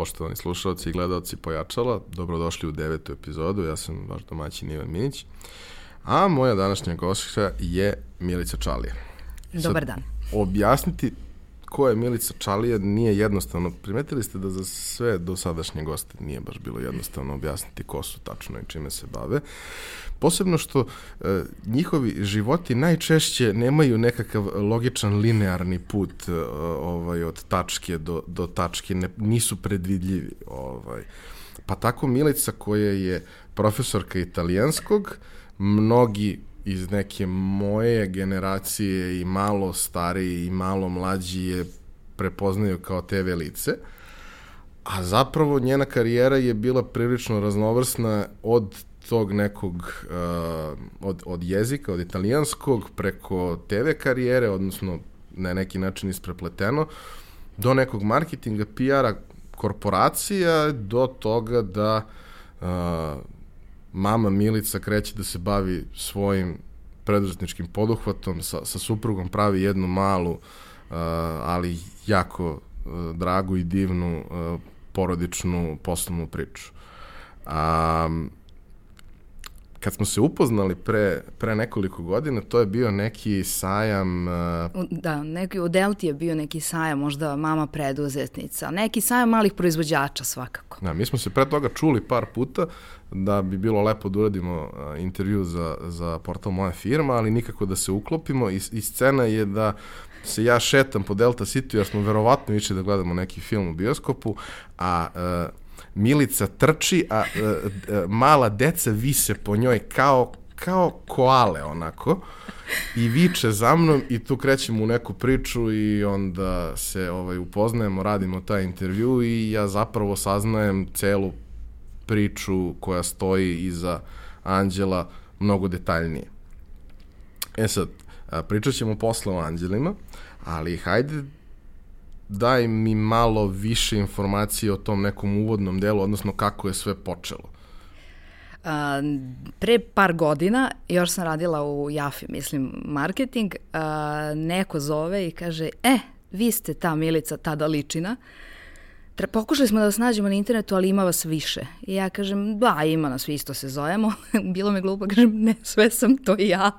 poštovani slušalci i gledalci Pojačala. Dobrodošli u devetu epizodu, ja sam vaš domaćin Ivan Minić. A moja današnja gošća je Milica Čalija. Dobar dan. objasniti ko je Milica Čalija nije jednostavno. Primetili ste da za sve dosadašnje goste nije baš bilo jednostavno objasniti ko su tačno i čime se bave. Posebno što e, njihovi životi najčešće nemaju nekakav logičan linearni put e, ovaj, od tačke do, do tačke, ne, nisu predvidljivi. Ovaj. Pa tako Milica koja je profesorka italijanskog, mnogi iz neke moje generacije i malo stariji i malo mlađi je prepoznaju kao TV lice, a zapravo njena karijera je bila prilično raznovrsna od tog nekog, uh, od, od jezika, od italijanskog, preko TV karijere, odnosno na neki način isprepleteno, do nekog marketinga, PR-a, korporacija, do toga da uh, mama Milica kreće da se bavi svojim preduzetničkim poduhvatom, sa, sa suprugom pravi jednu malu, uh, ali jako uh, dragu i divnu uh, porodičnu poslovnu priču. Um, kad smo se upoznali pre, pre nekoliko godina, to je bio neki sajam... Uh... Da, neki, u Delti je bio neki sajam, možda mama preduzetnica, neki sajam malih proizvođača svakako. Da, mi smo se pre toga čuli par puta da bi bilo lepo da uradimo uh, intervju za, za portal Moja firma, ali nikako da se uklopimo i, i scena je da se ja šetam po Delta City, jer smo verovatno išli da gledamo neki film u bioskopu, a uh, Milica trči, a e, e, mala deca vise po njoj kao, kao koale onako i viče za mnom i tu krećemo u neku priču i onda se ovaj, upoznajemo, radimo taj intervju i ja zapravo saznajem celu priču koja stoji iza Anđela mnogo detaljnije. E sad, pričat ćemo posle o anđelima, ali hajde daj mi malo više informacije o tom nekom uvodnom delu, odnosno kako je sve počelo. A, pre par godina, još sam radila u Jafi, mislim, marketing, a, neko zove i kaže, e, vi ste ta Milica, ta Daličina, Tre, pokušali smo da vas nađemo na internetu, ali ima vas više. I ja kažem, da, ima nas, isto se zovemo. Bilo me glupo, kažem, ne, sve sam to ja.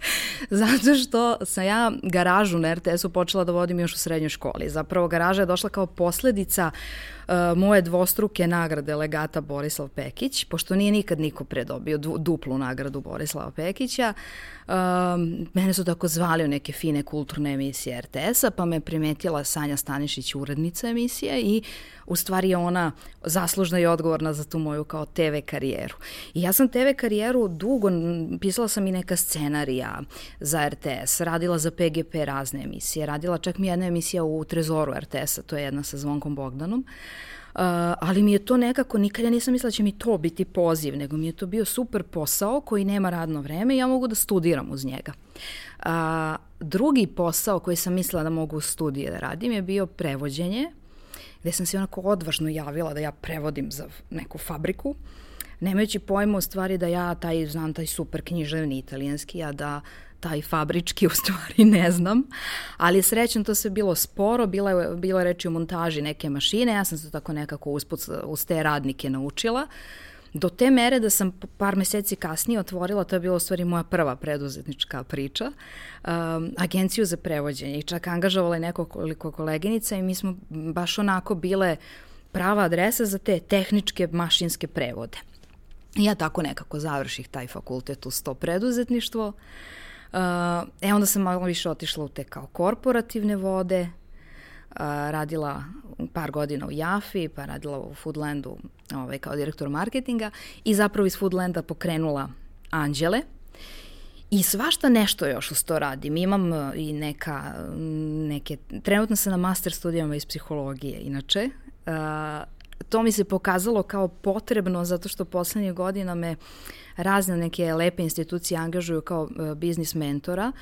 Zato što sam ja garažu na RTS-u počela da vodim još u srednjoj školi. Zapravo garaža je došla kao posledica uh, moje dvostruke nagrade legata Borislav Pekić, pošto nije nikad niko predobio duplu nagradu Borislava Pekića. Um, mene su tako zvali u neke fine kulturne emisije RTS-a, pa me primetila Sanja Stanišić, urednica emisije i u stvari je ona zaslužna i odgovorna za tu moju kao TV karijeru. I ja sam TV karijeru dugo, pisala sam i neka scenarija za RTS, radila za PGP razne emisije, radila čak mi jedna emisija u Trezoru RTS-a, to je jedna sa Zvonkom Bogdanom. Uh, ali mi je to nekako, nikad ja nisam mislila da će mi to biti poziv, nego mi je to bio super posao koji nema radno vreme i ja mogu da studiram uz njega. Uh, drugi posao koji sam mislila da mogu studije da radim je bio prevođenje, gde sam se onako odvažno javila da ja prevodim za neku fabriku, nemajući pojma u stvari da ja taj, znam taj super književni italijanski, a da taj fabrički u stvari ne znam, ali srećno to se bilo sporo, bila je, bila je reči o montaži neke mašine, ja sam se tako nekako usput uz te radnike naučila, do te mere da sam par meseci kasnije otvorila, to je bila u stvari moja prva preduzetnička priča, um, agenciju za prevođenje i čak angažovala je nekoliko koleginica i mi smo baš onako bile prava adresa za te tehničke mašinske prevode. I ja tako nekako završih taj fakultet uz to preduzetništvo. Uh, e onda sam malo više otišla u te kao korporativne vode, radila par godina u Jafi, pa radila u Foodlandu ovaj, kao direktor marketinga i zapravo iz Foodlanda pokrenula Anđele, I svašta nešto još uz to radim. Imam uh, i neka, neke, trenutno sam na master studijama iz psihologije, inače. Uh, to mi se pokazalo kao potrebno zato što poslednje godina me razne neke lepe institucije angažuju kao uh, biznis mentora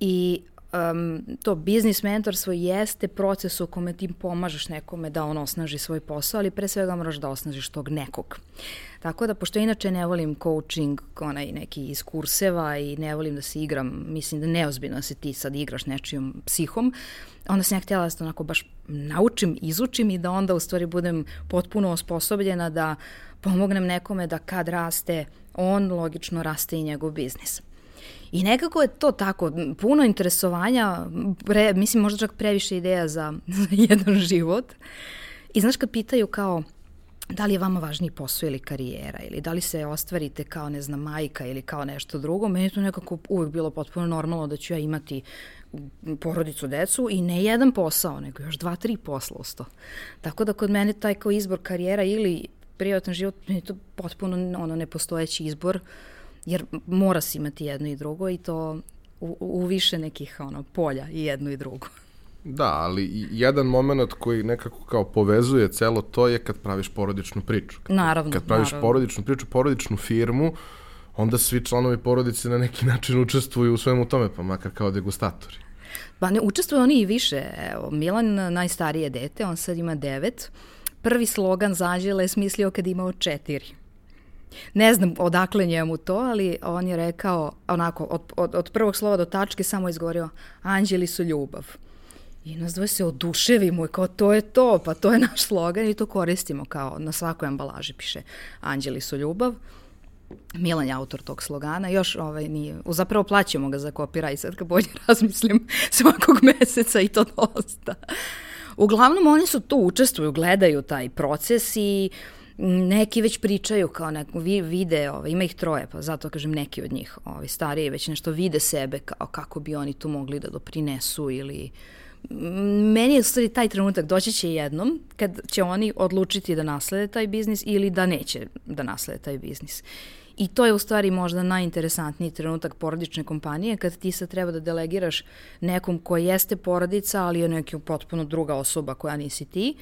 i um, to biznis mentorstvo jeste proces u kome ti pomažeš nekome da on osnaži svoj posao, ali pre svega moraš da osnažiš tog nekog. Tako da, pošto inače ne volim coaching, onaj neki iz kurseva i ne volim da se igram, mislim da neozbiljno da se ti sad igraš nečijom psihom, onda sam ja htjela da se onako baš naučim, izučim i da onda u stvari budem potpuno osposobljena da pomognem nekome da kad raste on, logično raste i njegov biznis. I nekako je to tako, puno interesovanja, pre, mislim možda čak previše ideja za, za jedan život. I znaš kad pitaju kao, da li je vama važniji posao ili karijera ili da li se ostvarite kao, ne znam, majka ili kao nešto drugo, meni je to nekako uvek bilo potpuno normalno da ću ja imati porodicu, decu i ne jedan posao, nego još dva, tri posla usto. Tako da kod mene taj kao izbor karijera ili privatan život, je to potpuno ono nepostojeći izbor, jer mora se imati jedno i drugo i to u, u više nekih ono, polja i jedno i drugo. Da, ali jedan moment koji nekako kao povezuje celo to je kad praviš porodičnu priču. Kad, naravno. Kad praviš naravno. porodičnu priču, porodičnu firmu, onda svi članovi porodice na neki način učestvuju u svemu tome, pa makar kao degustatori. Pa ne, učestvuju oni i više. Evo, Milan, najstarije dete, on sad ima devet. Prvi slogan Zađela je smislio kad imao četiri. Ne znam odakle njemu to, ali on je rekao, onako, od, od, od prvog slova do tačke samo izgovorio, anđeli su ljubav. I nas dvoje se oduševimo i kao to je to, pa to je naš slogan i to koristimo kao na svakoj ambalaži piše anđeli su ljubav. Milan je autor tog slogana, još ovaj, nije, zapravo plaćamo ga za i sad kad bolje razmislim svakog meseca i to dosta. Uglavnom oni su tu učestvuju, gledaju taj proces i neki već pričaju kao neko, vi, vide, ovaj, ima ih troje, pa zato kažem neki od njih, ovaj, stariji već nešto vide sebe kao kako bi oni tu mogli da doprinesu ili meni je stvari taj trenutak doći će jednom kad će oni odlučiti da naslede taj biznis ili da neće da naslede taj biznis. I to je u stvari možda najinteresantniji trenutak porodične kompanije kad ti sad treba da delegiraš nekom ko jeste porodica, ali je neki potpuno druga osoba koja nisi ti,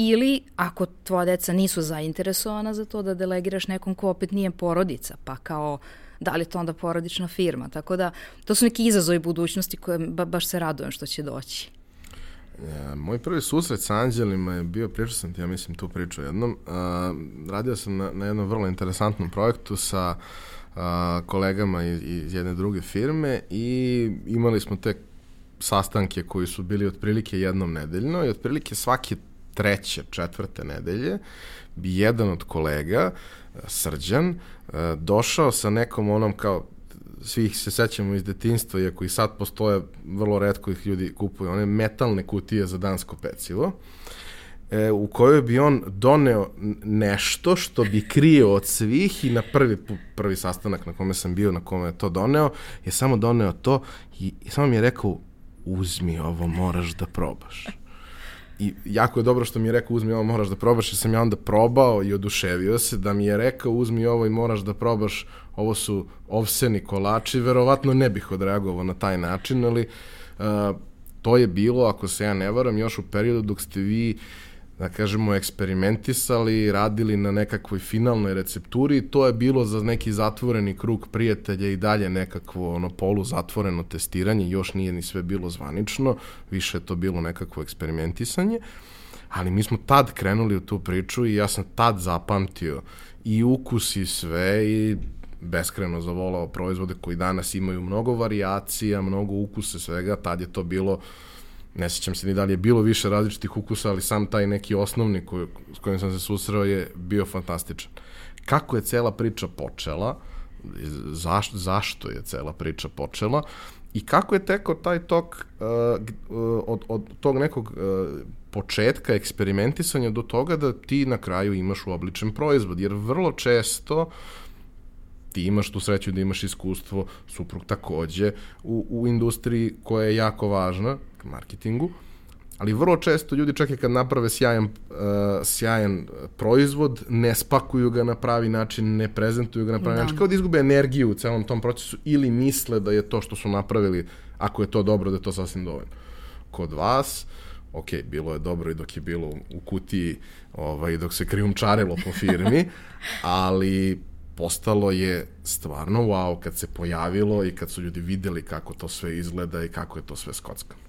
ili ako tvoja deca nisu zainteresovana za to da delegiraš nekom ko opet nije porodica, pa kao da li je to onda porodična firma. Tako da to su neki izazovi budućnosti koje ba, baš se radujem što će doći. Ja, moj prvi susret sa anđelima je bio, pričao sam ti, ja mislim, tu priču jednom. Uh, radio sam na, na jednom vrlo interesantnom projektu sa uh, kolegama iz, iz jedne druge firme i imali smo te sastanke koji su bili otprilike jednom nedeljno i otprilike svake treće, četvrte nedelje bi jedan od kolega, Srđan, došao sa nekom onom kao svih se sećamo iz detinstva, iako i sad postoje, vrlo redko ih ljudi kupuju, one metalne kutije za dansko pecivo, e, u kojoj bi on doneo nešto što bi krio od svih i na prvi, prvi sastanak na kome sam bio, na kome je to doneo, je samo doneo to i, i samo mi je rekao, uzmi ovo, moraš da probaš. I jako je dobro što mi je rekao uzmi ovo moraš da probaš, jer sam ja onda probao i oduševio se da mi je rekao uzmi ovo i moraš da probaš, ovo su ovseni kolači, verovatno ne bih odreagovao na taj način, ali uh, to je bilo, ako se ja ne varam, još u periodu dok ste vi uh, da kažemo, eksperimentisali, radili na nekakvoj finalnoj recepturi to je bilo za neki zatvoreni krug prijatelja i dalje nekakvo ono, polu zatvoreno testiranje, još nije ni sve bilo zvanično, više je to bilo nekakvo eksperimentisanje, ali mi smo tad krenuli u tu priču i ja sam tad zapamtio i ukus i sve i beskreno zavolao proizvode koji danas imaju mnogo variacija, mnogo ukusa, svega, tad je to bilo ne sećam se ni da li je bilo više različitih ukusa, ali sam taj neki osnovni koji, s kojim sam se susreo je bio fantastičan. Kako je cela priča počela, zaš, zašto je cela priča počela i kako je teko taj tok uh, od, od tog nekog uh, početka eksperimentisanja do toga da ti na kraju imaš uobličen proizvod, jer vrlo često ti imaš tu sreću da imaš iskustvo, suprug takođe, u, u industriji koja je jako važna, marketingu, ali vrlo često ljudi čak i kad naprave sjajan, uh, sjajan proizvod, ne spakuju ga na pravi način, ne prezentuju ga na pravi da. način, kao da izgube energiju u celom tom procesu ili misle da je to što su napravili, ako je to dobro, da je to sasvim dovoljno. Kod vas, ok, bilo je dobro i dok je bilo u kutiji, ovaj, dok se krijumčarilo po firmi, ali postalo je stvarno wow kad se pojavilo i kad su ljudi videli kako to sve izgleda i kako je to sve skockano.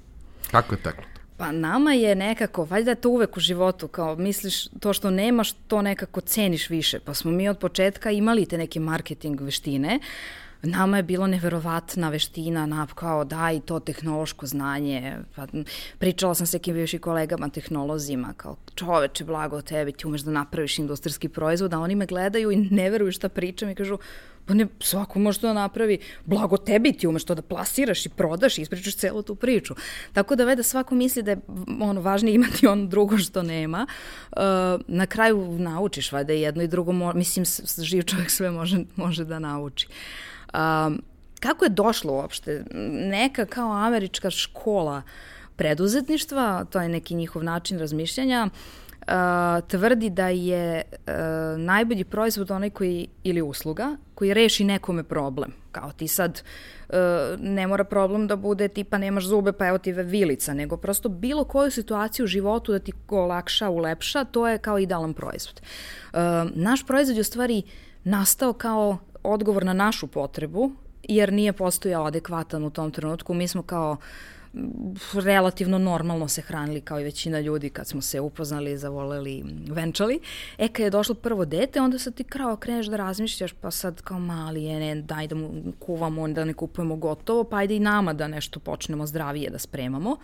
Kako je teklo? Pa nama je nekako, valjda je to uvek u životu, kao misliš to što nemaš, to nekako ceniš više. Pa smo mi od početka imali te neke marketing veštine, nama je bilo neverovatna veština, na, kao da i to tehnološko znanje. Pa, pričala sam sa nekim bivšim kolegama, tehnolozima, kao čoveče, blago tebi, ti umeš da napraviš industrijski proizvod, a oni me gledaju i ne veruju šta pričam i kažu, pa ne, svako može to da napravi, blago tebi ti umeš to da plasiraš i prodaš i ispričaš celu tu priču. Tako da veda svako misli da je ono, važnije imati ono drugo što nema. Uh, na kraju naučiš vada jedno i drugo, mislim, živ čovjek sve može, može da nauči. Um, kako je došlo uopšte? Neka kao američka škola preduzetništva, to je neki njihov način razmišljanja, uh, tvrdi da je uh, najbolji proizvod onaj koji, ili usluga, koji reši nekome problem. Kao ti sad uh, ne mora problem da bude tipa nemaš zube pa evo ti vilica, nego prosto bilo koju situaciju u životu da ti olakša, ulepša, to je kao idealan proizvod. Uh, naš proizvod je u stvari nastao kao odgovor na našu potrebu, jer nije postojao adekvatan u tom trenutku. Mi smo kao relativno normalno se hranili kao i većina ljudi kad smo se upoznali, zavoleli, venčali. E, kad je došlo prvo dete, onda sad ti krao kreneš da razmišljaš, pa sad kao mali je, ne, daj da mu kuvamo, da ne kupujemo gotovo, pa ajde i nama da nešto počnemo zdravije da spremamo.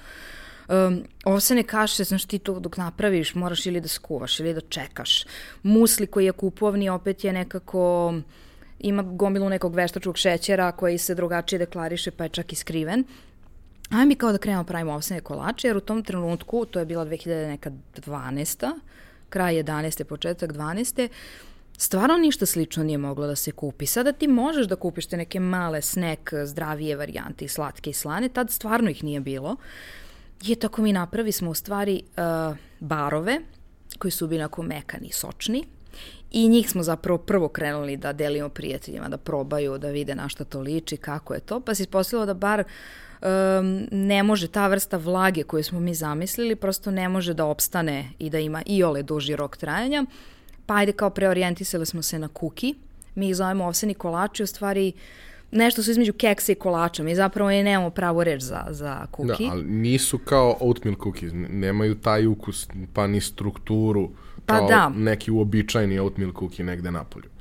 Um, ovsene kaše, znaš ti to dok napraviš, moraš ili da skuvaš ili da čekaš. Musli koji je kupovni opet je nekako ima gomilu nekog veštačkog šećera koji se drugačije deklariše pa je čak i skriven. Ajde mi kao da krenemo da pravimo ovsene kolače, jer u tom trenutku, to je bila 2012. kraj 11. početak 12. Stvarno ništa slično nije moglo da se kupi. Sada ti možeš da kupiš te neke male snack, zdravije varijante i slatke i slane, tad stvarno ih nije bilo. I tako mi napravi smo u stvari uh, barove koji su bili onako mekani i sočni, I njih smo zapravo prvo krenuli da delimo prijateljima, da probaju, da vide na šta to liči, kako je to, pa se ispostavilo da bar um, ne može ta vrsta vlage koju smo mi zamislili, prosto ne može da opstane i da ima i ole duži rok trajanja. Pa ajde kao preorijentisali smo se na kuki, mi ih zovemo ovseni kolači, u stvari nešto su između keksa i kolača. Mi zapravo i nemamo pravu reč za, za kuki. Da, ali nisu kao oatmeal cookies, nemaju taj ukus, pa ni strukturu pa kao da. neki uobičajeni oatmeal cookie negde napolju.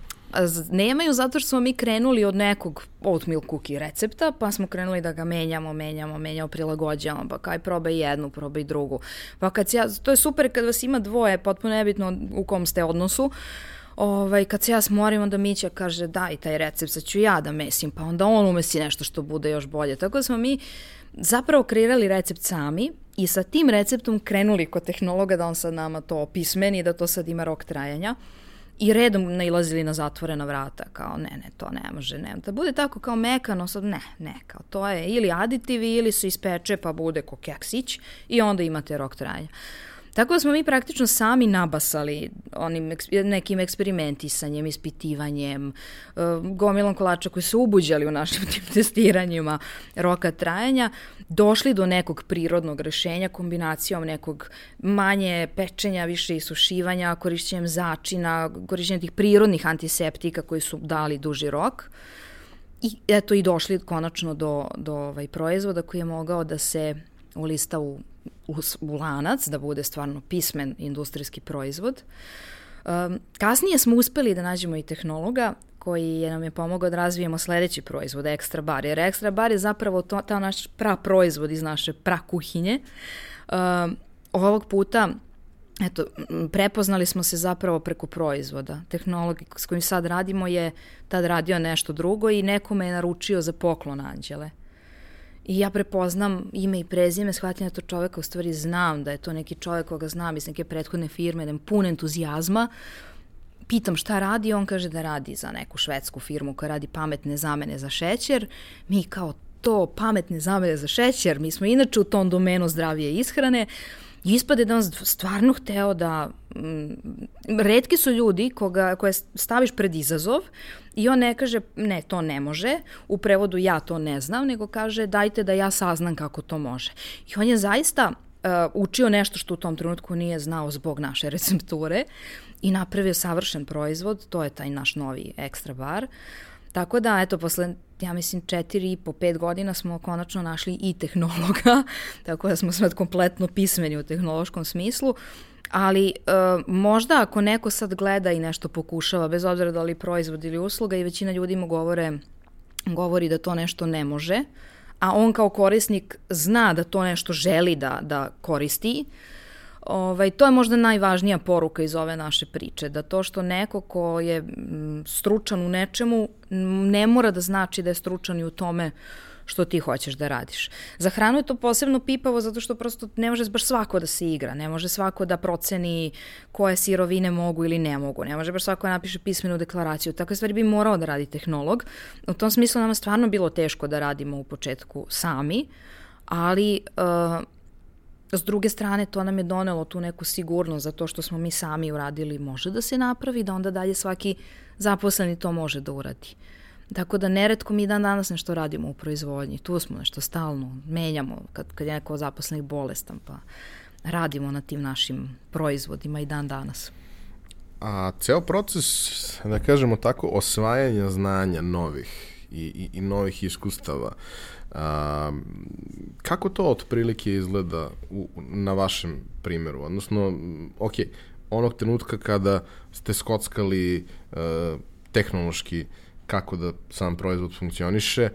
Nemaju zato što smo mi krenuli od nekog oatmeal cookie recepta, pa smo krenuli da ga menjamo, menjamo, menjamo, prilagođavamo, pa kaj probaj jednu, probaj drugu. Pa kad se ja, to je super kad vas ima dvoje, potpuno nebitno u kom ste odnosu, ovaj, kad se ja smorim, onda Mića kaže daj taj recept, sad ću ja da mesim, pa onda on umesi nešto što bude još bolje. Tako da smo mi zapravo kreirali recept sami i sa tim receptom krenuli kod tehnologa da on sad nama to opismeni, da to sad ima rok trajanja i redom nailazili na zatvorena vrata, kao ne, ne, to ne može, ne. Da bude tako kao mekano, sad ne, ne, kao to je ili aditivi ili se ispeče pa bude ko keksić i onda imate rok trajanja. Tako da smo mi praktično sami nabasali onim nekim eksperimentisanjem, ispitivanjem, uh, gomilom kolača koji su ubuđali u našim tim testiranjima roka trajanja, došli do nekog prirodnog rešenja kombinacijom nekog manje pečenja, više isušivanja, korišćenjem začina, korišćenjem tih prirodnih antiseptika koji su dali duži rok. I eto i došli konačno do, do ovaj proizvoda koji je mogao da se ulista u u, u lanac, da bude stvarno pismen industrijski proizvod. Um, kasnije smo uspeli da nađemo i tehnologa koji je nam je pomogao da razvijemo sledeći proizvod, Extra Bar. Jer Extra Bar je zapravo to, ta naš pra proizvod iz naše pra kuhinje. Um, ovog puta Eto, prepoznali smo se zapravo preko proizvoda. Tehnolog s kojim sad radimo je tad radio nešto drugo i nekome je naručio za poklon anđele. I ja prepoznam ime i prezime, shvatim da to čoveka u stvari znam, da je to neki čovek koga znam iz neke prethodne firme, da je pun entuzijazma. Pitam šta radi, on kaže da radi za neku švedsku firmu koja radi pametne zamene za šećer. Mi kao to pametne zamene za šećer, mi smo inače u tom domenu zdravije ishrane, ispade da on stvarno hteo da... M, redki su ljudi koga, koje staviš pred izazov i on ne kaže, ne, to ne može, u prevodu ja to ne znam, nego kaže dajte da ja saznam kako to može. I on je zaista učio nešto što u tom trenutku nije znao zbog naše recepture i napravio savršen proizvod, to je taj naš novi ekstra bar. Tako da, eto, posle, ja mislim, četiri i po pet godina smo konačno našli i tehnologa, tako da smo sad kompletno pismeni u tehnološkom smislu, ali e, možda ako neko sad gleda i nešto pokušava, bez obzira da li proizvod ili usluga i većina ljudi mu govore, govori da to nešto ne može, a on kao korisnik zna da to nešto želi da, da koristi, Ovaj, to je možda najvažnija poruka iz ove naše priče, da to što neko ko je stručan u nečemu ne mora da znači da je stručan i u tome što ti hoćeš da radiš. Za hranu je to posebno pipavo zato što prosto ne može baš svako da se igra, ne može svako da proceni koje sirovine mogu ili ne mogu, ne može baš svako da napiše pismenu deklaraciju. Takve stvari bi morao da radi tehnolog. U tom smislu nama stvarno bilo teško da radimo u početku sami, ali uh, S druge strane, to nam je donelo tu neku sigurnost za to što smo mi sami uradili može da se napravi, da onda dalje svaki zaposleni to može da uradi. Tako da neretko mi dan danas nešto radimo u proizvodnji. Tu smo nešto stalno, menjamo kad, kad je neko zaposlenih bolestan, pa radimo na tim našim proizvodima i dan danas. A ceo proces, da kažemo tako, osvajanja znanja novih i, i, i novih iskustava, a, kako to otprilike izgleda u, na vašem primjeru? Odnosno, ok, onog trenutka kada ste skockali uh, tehnološki kako da sam proizvod funkcioniše,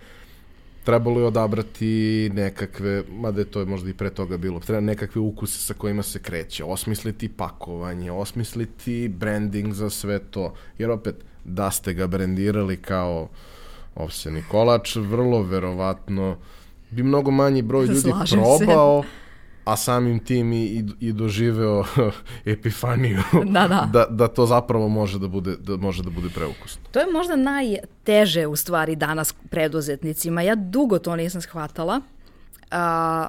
trebalo je odabrati nekakve, mada je to možda i pre toga bilo, treba nekakve ukuse sa kojima se kreće, osmisliti pakovanje, osmisliti branding za sve to, jer opet, da ste ga brandirali kao uh, ovseni kolač, vrlo verovatno bi mnogo manji broj ljudi Slažem probao, se. a samim tim i, i, i doživeo epifaniju da, da. da, da to zapravo može da bude, da može da bude preukusno. To je možda najteže u stvari danas preduzetnicima. Ja dugo to nisam shvatala. A,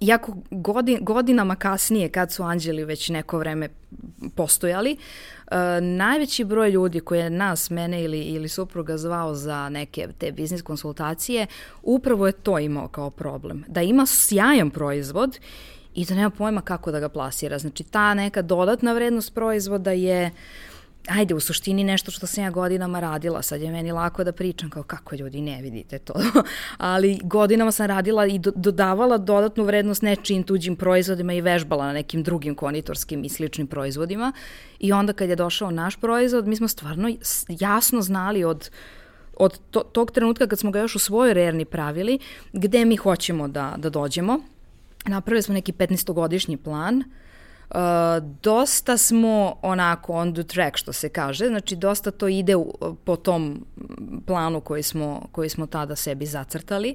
iako godin, godinama kasnije, kad su anđeli već neko vreme postojali, uh, najveći broj ljudi koji je nas, mene ili, ili supruga zvao za neke te biznis konsultacije, upravo je to imao kao problem. Da ima sjajan proizvod i da nema pojma kako da ga plasira. Znači, ta neka dodatna vrednost proizvoda je uh, ajde, u suštini nešto što sam ja godinama radila, sad je meni lako da pričam kao kako ljudi ne vidite to, ali godinama sam radila i do, dodavala dodatnu vrednost nečijim tuđim proizvodima i vežbala na nekim drugim konitorskim i sličnim proizvodima i onda kad je došao naš proizvod, mi smo stvarno jasno znali od od to, tog trenutka kad smo ga još u svojoj rerni pravili, gde mi hoćemo da, da dođemo. Napravili smo neki 15-godišnji plan, uh, Uh, dosta smo onako on the track što se kaže, znači dosta to ide u, po tom planu koji smo, koji smo tada sebi zacrtali.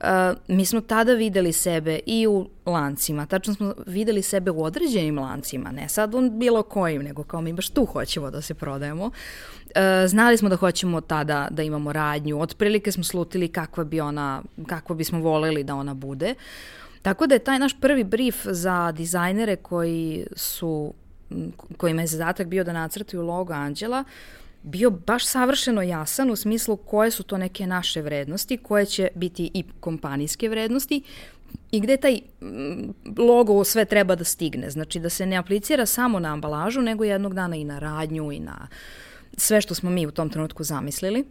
Uh, mi smo tada videli sebe i u lancima, tačno smo videli sebe u određenim lancima, ne sad u bilo kojim, nego kao mi baš tu hoćemo da se prodajemo. Uh, znali smo da hoćemo tada da imamo radnju, otprilike smo slutili kakva bi ona, kakva bismo voleli da ona bude. Uh, Tako da je taj naš prvi brief za dizajnere koji su, kojima je zadatak bio da nacrtaju logo Anđela, bio baš savršeno jasan u smislu koje su to neke naše vrednosti, koje će biti i kompanijske vrednosti i gde taj logo sve treba da stigne. Znači da se ne aplicira samo na ambalažu, nego jednog dana i na radnju i na sve što smo mi u tom trenutku zamislili.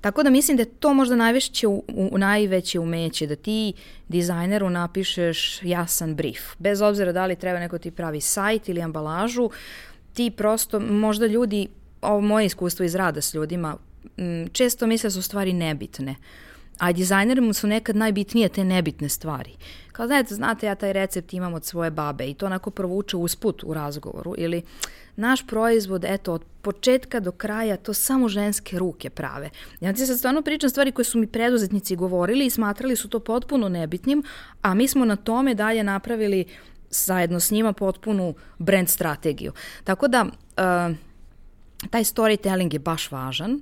Tako da mislim da je to možda najveće, u, u, najveće umeće, da ti dizajneru napišeš jasan brief. Bez obzira da li treba neko ti pravi sajt ili ambalažu, ti prosto, možda ljudi, ovo moje iskustvo iz rada s ljudima, često misle da su stvari nebitne. A dizajnerima su nekad najbitnije te nebitne stvari. Kao znate, znate, ja taj recept imam od svoje babe i to onako provuče usput u razgovoru ili naš proizvod, eto, od početka do kraja to samo ženske ruke prave. Ja ti sad stvarno pričam stvari koje su mi preduzetnici govorili i smatrali su to potpuno nebitnim, a mi smo na tome dalje napravili zajedno s njima potpunu brand strategiju. Tako da, uh, taj storytelling je baš važan,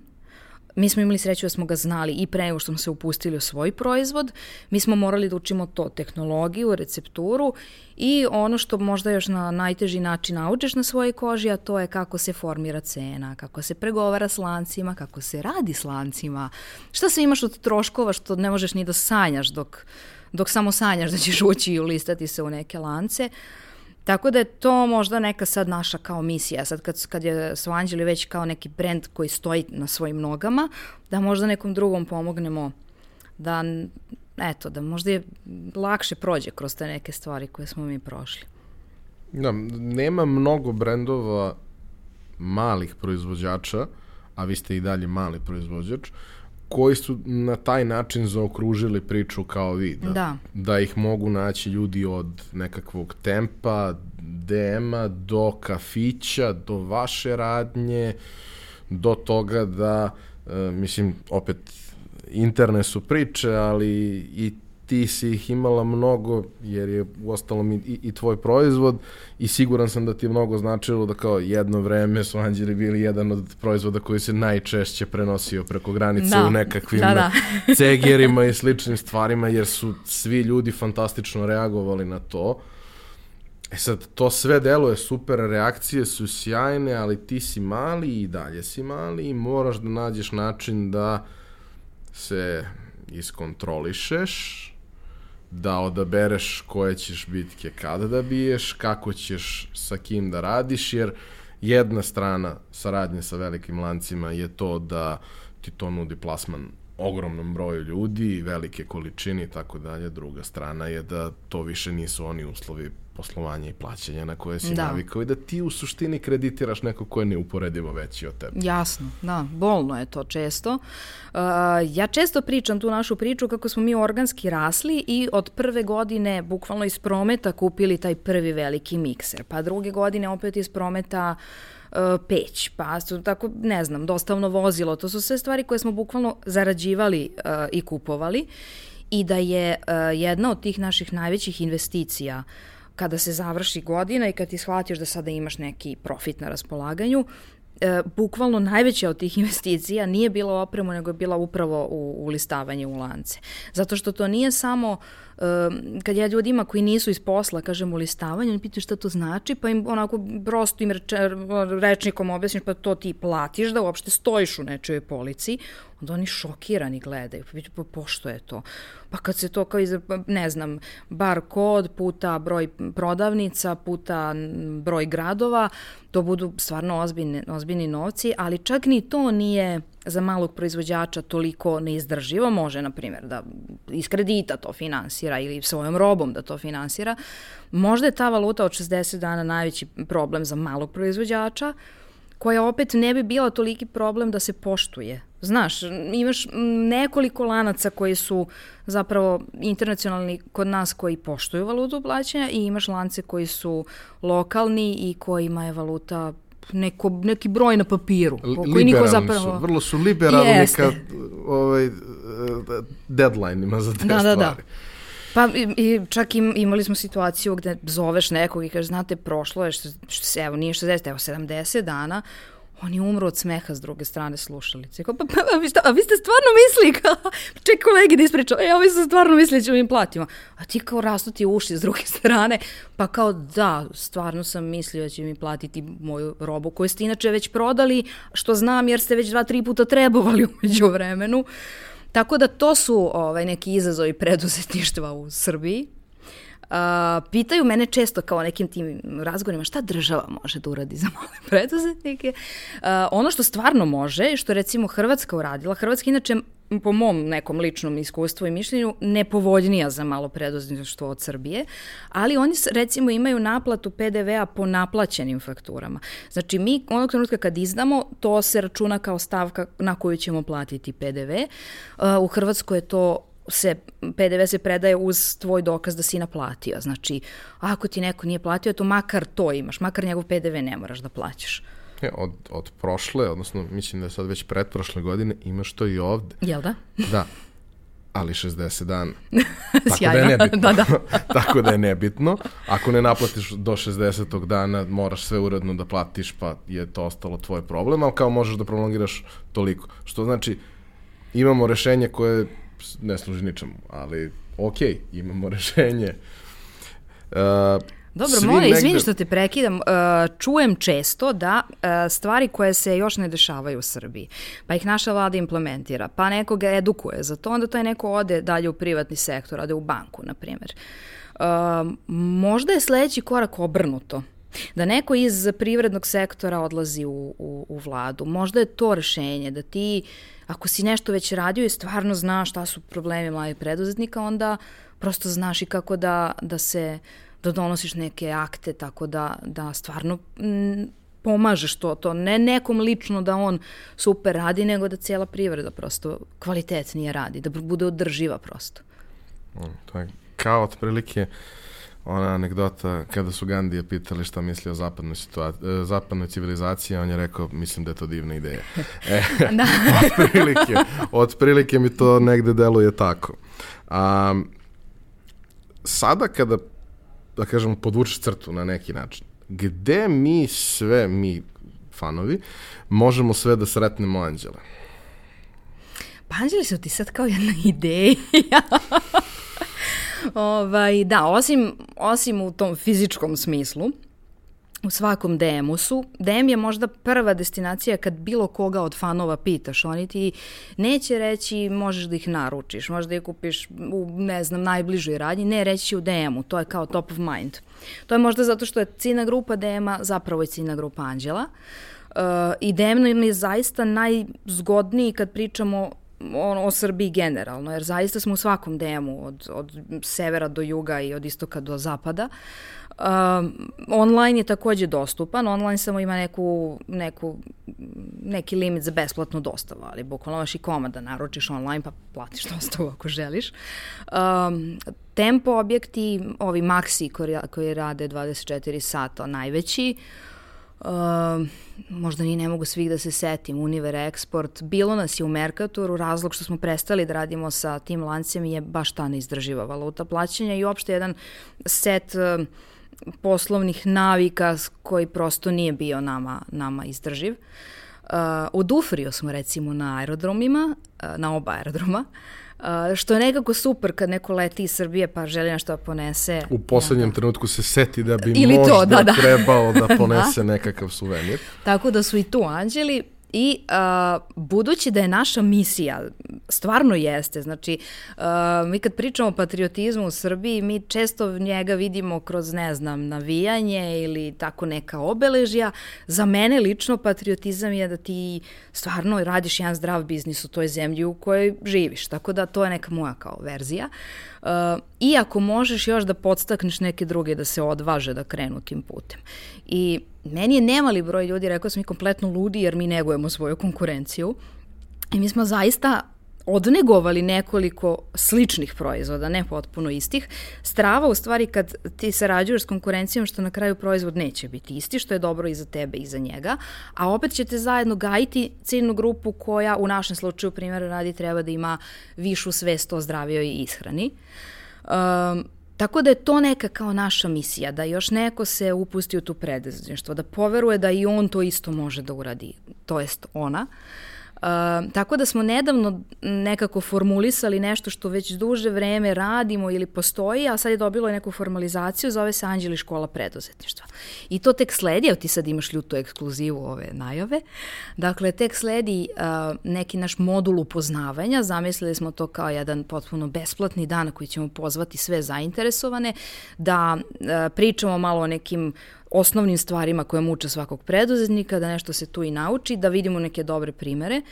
mi smo imali sreću da smo ga znali i pre nego što smo se upustili u svoj proizvod. Mi smo morali da učimo to, tehnologiju, recepturu i ono što možda još na najteži način naučiš na svojoj koži, a to je kako se formira cena, kako se pregovara s lancima, kako se radi s lancima, šta se imaš od troškova što ne možeš ni da sanjaš dok, dok samo sanjaš da ćeš ući i ulistati se u neke lance. Tako da je to možda neka sad naša kao misija, sad kad, kad je Svanđeli već kao neki brend koji stoji na svojim nogama, da možda nekom drugom pomognemo da, eto, da možda je lakše prođe kroz te neke stvari koje smo mi prošli. Da, nema mnogo brendova malih proizvođača, a vi ste i dalje mali proizvođač, koji su na taj način zaokružili priču kao vi. Da, da. da ih mogu naći ljudi od nekakvog tempa, DM-a, do kafića, do vaše radnje, do toga da, e, mislim, opet interne su priče, ali i ti si ih imala mnogo, jer je u ostalom i, i tvoj proizvod i siguran sam da ti je mnogo značilo da kao jedno vreme su anđeli bili jedan od proizvoda koji se najčešće prenosio preko granice da. u nekakvim da, da. cegerima i sličnim stvarima, jer su svi ljudi fantastično reagovali na to. E sad, to sve deluje super, reakcije su sjajne, ali ti si mali i dalje si mali i moraš da nađeš način da se iskontrolišeš, da odabereš koje ćeš bitke kada da biješ, kako ćeš sa kim da radiš, jer jedna strana saradnje sa velikim lancima je to da ti to nudi plasman ogromnom broju ljudi, velike količine i tako dalje. Druga strana je da to više nisu oni uslovi poslovanja i plaćanja na koje si da. navikao i da ti u suštini kreditiraš neko ko je neuporedivo veći od tebe. Jasno, da, bolno je to često. Uh, ja često pričam tu našu priču kako smo mi organski rasli i od prve godine bukvalno iz prometa kupili taj prvi veliki mikser, pa druge godine opet iz prometa uh, peć, pa su tako, ne znam, dostavno vozilo, to su sve stvari koje smo bukvalno zarađivali uh, i kupovali i da je uh, jedna od tih naših najvećih investicija uh, kada se završi godina i kad ti shvatiš da sada imaš neki profit na raspolaganju, e, bukvalno najveća od tih investicija nije bila u opremu, nego je bila upravo u, u listavanje u lance. Zato što to nije samo kad ja ljudima koji nisu iz posla kažem u listavanju, oni pitaju šta to znači, pa im onako prosto im rečnikom objasniš pa to ti platiš da uopšte stojiš u nečoj polici, onda oni šokirani gledaju, pa pitaju pa pošto je to. Pa kad se to kao iz, ne znam, bar kod puta broj prodavnica, puta broj gradova, to budu stvarno ozbiljni, ozbiljni novci, ali čak ni to nije za malog proizvođača toliko neizdrživo, može, na primjer, da iz kredita to finansira ili svojom robom da to finansira. Možda je ta valuta od 60 dana najveći problem za malog proizvođača, koja opet ne bi bila toliki problem da se poštuje. Znaš, imaš nekoliko lanaca koji su zapravo internacionalni kod nas koji poštuju valutu plaćanja i imaš lance koji su lokalni i kojima je valuta neko, neki broj na papiru. Koji niko zapravo... su, vrlo su liberalni Jeste. ka ovaj, deadline-ima za te da, stvari. Da, da. Pa i, i čak im, imali smo situaciju gde zoveš nekog i kažeš, znate, prošlo je, što, što, evo, nije 60, evo 70 dana, Oni umru od smeha s druge strane slušalice. Kao, pa, pa, a, vi šta, a vi ste stvarno misli? Kao, ček kolegi da ispričao, e, ovi su stvarno misli da ćemo im platimo. A ti kao rastuti uši s druge strane, pa kao da, stvarno sam mislio da će mi platiti moju robu koju ste inače već prodali, što znam jer ste već dva, tri puta trebovali umeđu vremenu. Tako da to su ovaj, neki izazovi preduzetništva u Srbiji. Uh, pitaju mene često kao nekim tim razgovorima šta država može da uradi za male preduzetnike. Uh, ono što stvarno može, što recimo Hrvatska uradila, Hrvatska inače po mom nekom ličnom iskustvu i mišljenju nepovoljnija za malo preduzetništvo od Srbije, ali oni recimo imaju naplatu PDV-a po naplaćenim fakturama. Znači mi onog trenutka kad izdamo, to se računa kao stavka na koju ćemo platiti PDV. Uh, u Hrvatskoj je to se, PDV se predaje uz tvoj dokaz da si naplatio. Znači, ako ti neko nije platio, to makar to imaš, makar njegov PDV ne moraš da plaćaš. E, od, od prošle, odnosno mislim da je sad već pretprošle godine, imaš to i ovde. Jel da? Da. ali 60 dana. Tako da je nebitno. da, da. Tako da je nebitno. Ako ne naplatiš do 60. dana, moraš sve uredno da platiš, pa je to ostalo tvoj problem, ali kao možeš da prolongiraš toliko. Što znači, imamo rešenje koje ne služi ničemu, ali ok, imamo rešenje. Uh, Dobro, moja, negde... izvini što te prekidam. Uh, čujem često da uh, stvari koje se još ne dešavaju u Srbiji, pa ih naša vlada implementira, pa nekoga edukuje za to, onda taj neko ode dalje u privatni sektor, ode u banku, na primjer. Uh, možda je sledeći korak obrnuto. Da neko iz privrednog sektora odlazi u, u, u vladu. Možda je to rešenje, da ti, ako si nešto već radio i stvarno znaš šta su problemi mladih preduzetnika, onda prosto znaš i kako da, da se da donosiš neke akte tako da, da stvarno m, pomažeš to, to ne nekom lično da on super radi, nego da cijela privreda prosto kvalitetnije radi, da bude održiva prosto. To je kao otprilike ona anegdota kada su Gandije pitali šta misli o zapadnoj, situaciji, e, zapadnoj civilizaciji, on je rekao, mislim da je to divna ideja. E, da. otprilike, otprilike mi to negde deluje tako. A, sada kada da kažemo, podvučeš crtu na neki način. Gde mi sve, mi fanovi, možemo sve da sretnemo Anđela? Pa Anđeli su ti sad kao jedna ideja. Ovaj, da, osim, osim u tom fizičkom smislu, u svakom DM-u DM je možda prva destinacija kad bilo koga od fanova pitaš, oni ti neće reći možeš da ih naručiš, možeš da ih kupiš u, ne znam, najbližoj radnji, ne reći u DM-u, to je kao top of mind. To je možda zato što je cina grupa DM-a zapravo je cina grupa Anđela. Uh, I DM je zaista najzgodniji kad pričamo o, o Srbiji generalno, jer zaista smo u svakom DM-u, od, od severa do juga i od istoka do zapada. Um, online je takođe dostupan, online samo ima neku, neku, neki limit za besplatnu dostavu, ali bukvalno imaš i komad da naručiš online pa platiš dostavu ako želiš. Um, tempo objekti, ovi Maxi koji, koji rade 24 sata, najveći, možda ni ne mogu svih da se setim, Univer Export, bilo nas je u Mercatoru, razlog što smo prestali da radimo sa tim lancem je baš ta neizdrživa valuta plaćanja i uopšte jedan set uh, poslovnih navika koji prosto nije bio nama, nama izdrživ. Uh, u Dufriju smo recimo na aerodromima, uh, na oba aerodroma, Uh, što je nekako super kad neko leti iz Srbije pa želi nešto da ponese. U poslednjem ja, da. trenutku se seti da bi Ili možda to, da, da. trebao da ponese da. nekakav suvenir. Tako da su i tu anđeli. I uh, budući da je naša misija, stvarno jeste, znači uh, mi kad pričamo o patriotizmu u Srbiji, mi često njega vidimo kroz, ne znam, navijanje ili tako neka obeležja. Za mene lično patriotizam je da ti stvarno radiš jedan zdrav biznis u toj zemlji u kojoj živiš, tako da to je neka moja kao verzija. Uh, I ako možeš još da podstakneš neke druge da se odvaže da krenu tim putem. I meni je nemali broj ljudi rekao smo mi kompletno ludi jer mi negujemo svoju konkurenciju. I mi smo zaista odnegovali nekoliko sličnih proizvoda, ne potpuno istih. Strava u stvari kad ti sarađuješ s konkurencijom što na kraju proizvod neće biti isti, što je dobro i za tebe i za njega, a opet ćete zajedno gajiti ciljnu grupu koja u našem slučaju primjera radi treba da ima višu svest o zdravijoj ishrani. Um, Tako da je to neka kao naša misija, da još neko se upusti u tu preduzetništvo, da poveruje da i on to isto može da uradi, to jest ona. Uh, tako da smo nedavno nekako formulisali nešto što već duže vreme radimo ili postoji, a sad je dobilo neku formalizaciju, zove se Anđeli škola preduzetništva. I to tek sledi, evo ti sad imaš ljutu ekskluzivu ove najave, dakle tek sledi uh, neki naš modul upoznavanja, zamislili smo to kao jedan potpuno besplatni dan koji ćemo pozvati sve zainteresovane, da uh, pričamo malo o nekim osnovnim stvarima koje muče svakog preduzetnika, da nešto se tu i nauči, da vidimo neke dobre primere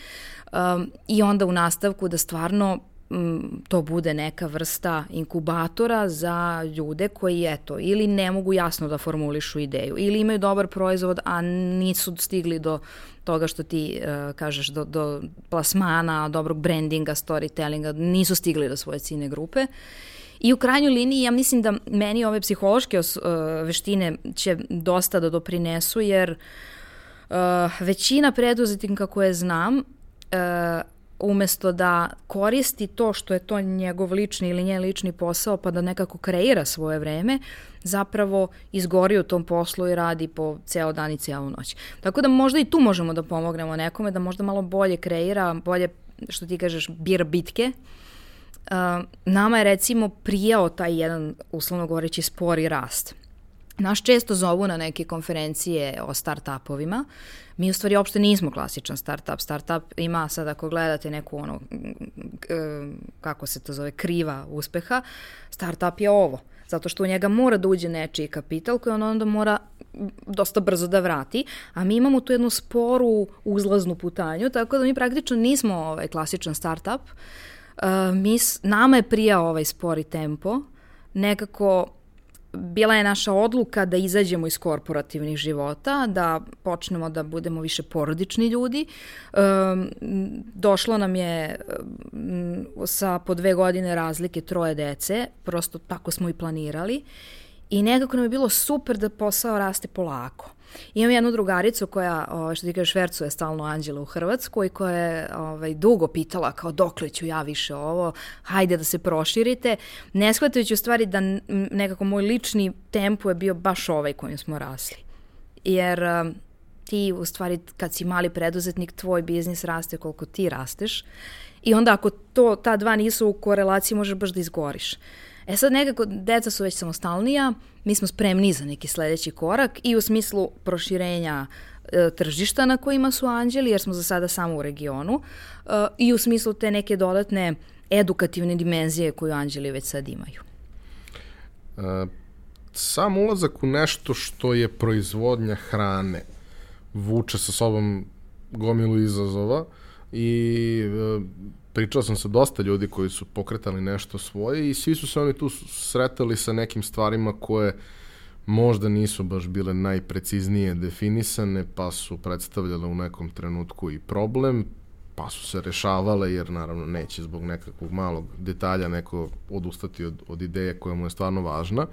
um, i onda u nastavku da stvarno um, to bude neka vrsta inkubatora za ljude koji, eto, ili ne mogu jasno da formulišu ideju, ili imaju dobar proizvod, a nisu stigli do toga što ti uh, kažeš, do, do plasmana, dobrog brandinga, storytellinga, nisu stigli do svoje cine grupe. I u krajnjoj liniji ja mislim da meni ove psihološke uh, veštine će dosta da doprinesu jer uh, većina preduzetnika koje znam uh, umesto da koristi to što je to njegov lični ili njen lični posao pa da nekako kreira svoje vreme, zapravo izgori u tom poslu i radi po ceo dan i cijelu noć. Tako da možda i tu možemo da pomognemo nekome da možda malo bolje kreira, bolje, što ti kažeš, bira bitke, Uh, nama je recimo prijao taj jedan, uslovno govoreći, spori rast. Naš često zovu na neke konferencije o start-upovima. Mi u stvari uopšte nismo klasičan start-up. Start-up ima sad ako gledate neku ono, kako se to zove, kriva uspeha, start-up je ovo. Zato što u njega mora da uđe nečiji kapital koji on onda mora dosta brzo da vrati, a mi imamo tu jednu sporu uzlaznu putanju, tako da mi praktično nismo ovaj klasičan start-up. Uh, mi, nama je prijao ovaj spori tempo, nekako bila je naša odluka da izađemo iz korporativnih života, da počnemo da budemo više porodični ljudi. došlo nam je sa po dve godine razlike troje dece, prosto tako smo i planirali i nekako nam je bilo super da posao raste polako. Imam jednu drugaricu koja, ovaj, što ti kažeš, švercuje stalno Anđela u Hrvatsku i koja je ovaj, dugo pitala kao dokle ću ja više ovo, hajde da se proširite, ne shvatajući u stvari da nekako moj lični tempo je bio baš ovaj kojim smo rasli. Jer um, ti u stvari kad si mali preduzetnik, tvoj biznis raste koliko ti rasteš i onda ako to, ta dva nisu u korelaciji možeš baš da izgoriš. E sad nekako, deca su već samostalnija, mi smo spremni za neki sledeći korak i u smislu proširenja e, tržišta na kojima su anđeli, jer smo za sada samo u regionu, e, i u smislu te neke dodatne edukativne dimenzije koju anđeli već sad imaju. E, sam ulazak u nešto što je proizvodnja hrane vuče sa sobom gomilu izazova i e, pričao sam sa dosta ljudi koji su pokretali nešto svoje i svi su se oni tu sretali sa nekim stvarima koje možda nisu baš bile najpreciznije definisane, pa su predstavljale u nekom trenutku i problem, pa su se rešavale, jer naravno neće zbog nekakvog malog detalja neko odustati od, od ideje koja mu je stvarno važna.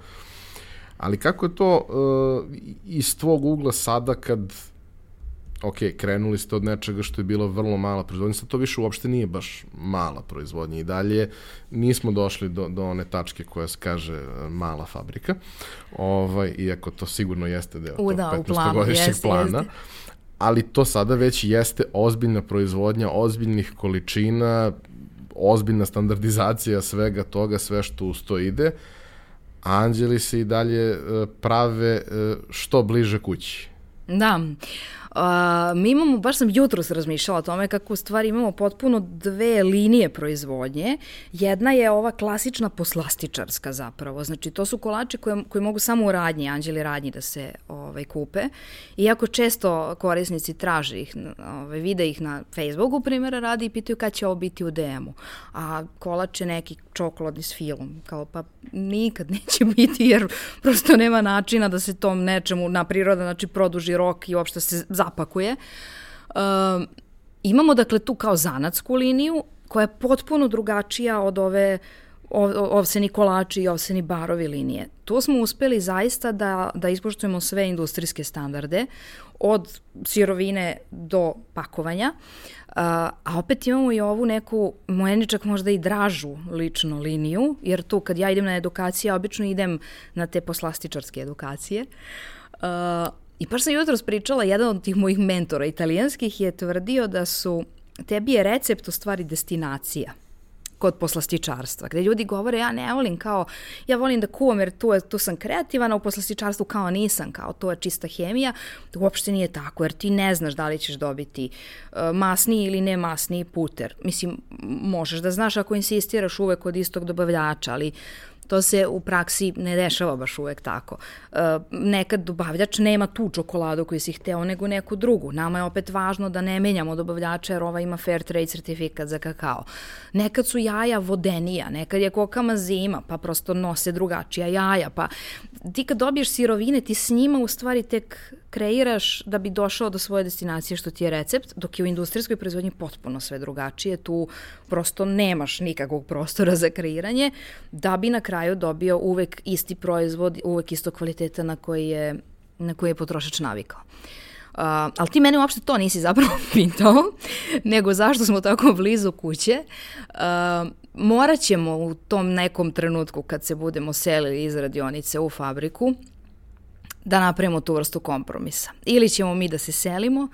Ali kako je to uh, iz tvog ugla sada kad ok, krenuli ste od nečega što je bilo vrlo mala proizvodnja, sad to više uopšte nije baš mala proizvodnja i dalje nismo došli do, do one tačke koja se kaže e, mala fabrika, ovaj, iako to sigurno jeste deo U, da, 15-godišnjeg plana. Jeste. Ali to sada već jeste ozbiljna proizvodnja, ozbiljnih količina, ozbiljna standardizacija svega toga, sve što uz to ide, anđeli se i dalje e, prave e, što bliže kući. Da. A, mi imamo, baš sam jutro se razmišljala o tome kako u stvari imamo potpuno dve linije proizvodnje. Jedna je ova klasična poslastičarska zapravo. Znači to su kolači koje, koje mogu samo u radnji, anđeli radnji da se ovaj, kupe. Iako često korisnici traže ih, ovaj, vide ih na Facebooku primjera radi i pitaju kad će ovo biti u DM-u. A kolač je neki čokoladni s filom. Kao pa nikad neće biti jer prosto nema načina da se tom nečemu na priroda znači produži rok i uopšte se zapakuje. Um, imamo dakle tu kao zanatsku liniju koja je potpuno drugačija od ove ovseni kolači i ovseni barovi linije. Tu smo uspeli zaista da, da ispoštujemo sve industrijske standarde, od sirovine do pakovanja, a, a opet imamo i ovu neku, mojeni čak možda i dražu ličnu liniju, jer tu kad ja idem na edukacije, obično idem na te poslastičarske edukacije, a, I baš sam jutro spričala, jedan od tih mojih mentora italijanskih je tvrdio da su, tebi je recept u stvari destinacija kod poslastičarstva, gde ljudi govore ja ne volim kao, ja volim da kuvam jer tu, je, tu sam kreativan, a u poslastičarstvu kao nisam, kao to je čista hemija, uopšte nije tako, jer ti ne znaš da li ćeš dobiti uh, masni ili ne masni puter. Mislim, možeš da znaš ako insistiraš uvek kod istog dobavljača, ali To se u praksi ne dešava baš uvek tako. E, nekad dobavljač nema tu čokoladu koju si hteo, nego neku drugu. Nama je opet važno da ne menjamo dobavljača jer ova ima fair trade certifikat za kakao. Nekad su jaja vodenija, nekad je kokama zima, pa prosto nose drugačija jaja, pa ti kad dobiješ sirovine, ti s njima u stvari tek kreiraš da bi došao do svoje destinacije što ti je recept, dok je u industrijskoj proizvodnji potpuno sve drugačije, tu prosto nemaš nikakvog prostora za kreiranje, da bi na kraju dobio uvek isti proizvod, uvek isto kvaliteta na koji je, na koji je potrošač navikao. ali ti mene uopšte to nisi zapravo pitao, nego zašto smo tako blizu kuće. Uh, morat ćemo u tom nekom trenutku kad se budemo selili iz radionice u fabriku da napravimo tu vrstu kompromisa. Ili ćemo mi da se selimo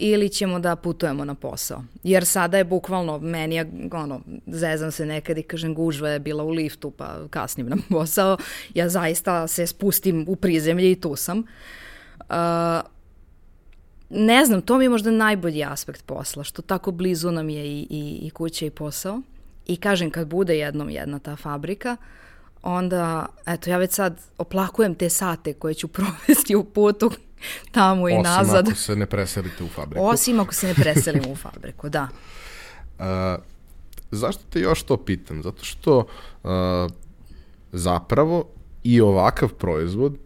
ili ćemo da putujemo na posao. Jer sada je bukvalno, meni je, ono, zezam se nekad i kažem gužva je bila u liftu pa kasnim na posao. Ja zaista se spustim u prizemlje i tu sam. Uh, ne znam, to mi je možda najbolji aspekt posla, što tako blizu nam je i, i, i kuća i posao. I kažem, kad bude jednom jedna ta fabrika, onda, eto, ja već sad oplakujem te sate koje ću provesti u putu tamo i Osim nazad. Osim ako se ne preselite u fabriku. Osim ako se ne preselimo u fabriku, da. Uh, zašto te još to pitam? Zato što uh, zapravo i ovakav proizvod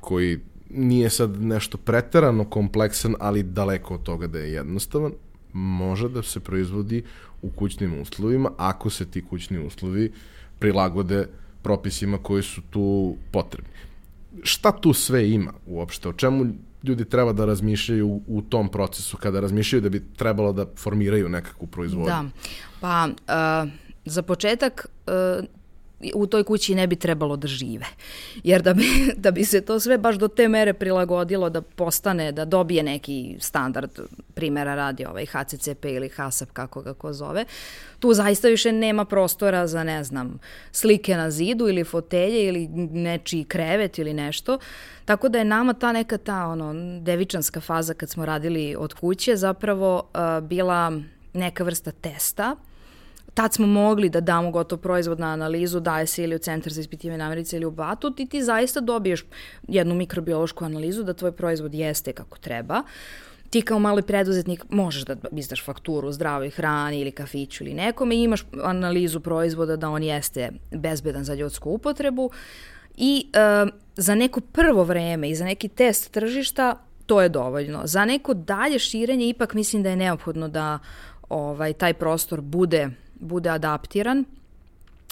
koji nije sad nešto preterano kompleksan, ali daleko od toga da je jednostavan, može da se proizvodi u kućnim uslovima ako se ti kućni uslovi prilagode propisima koji su tu potrebni. Šta tu sve ima uopšte? O čemu ljudi treba da razmišljaju u, tom procesu kada razmišljaju da bi trebalo da formiraju nekakvu proizvodnju? Da, pa uh, za početak uh, u toj kući ne bi trebalo da žive. Jer da bi, da bi se to sve baš do te mere prilagodilo da postane, da dobije neki standard, primjera radi ovaj HCCP ili HASAP, kako ga ko zove, tu zaista više nema prostora za, ne znam, slike na zidu ili fotelje ili nečiji krevet ili nešto. Tako da je nama ta neka ta ono, devičanska faza kad smo radili od kuće zapravo uh, bila neka vrsta testa tad smo mogli da damo gotov proizvod na analizu, daje se ili u Centar za ispitivanje namerice ili u Batut i ti zaista dobiješ jednu mikrobiološku analizu da tvoj proizvod jeste kako treba. Ti kao mali preduzetnik možeš da izdaš fakturu zdravoj hrani ili kafiću ili nekome i imaš analizu proizvoda da on jeste bezbedan za ljudsku upotrebu i e, za neko prvo vreme i za neki test tržišta to je dovoljno. Za neko dalje širenje ipak mislim da je neophodno da ovaj taj prostor bude bude adaptiran.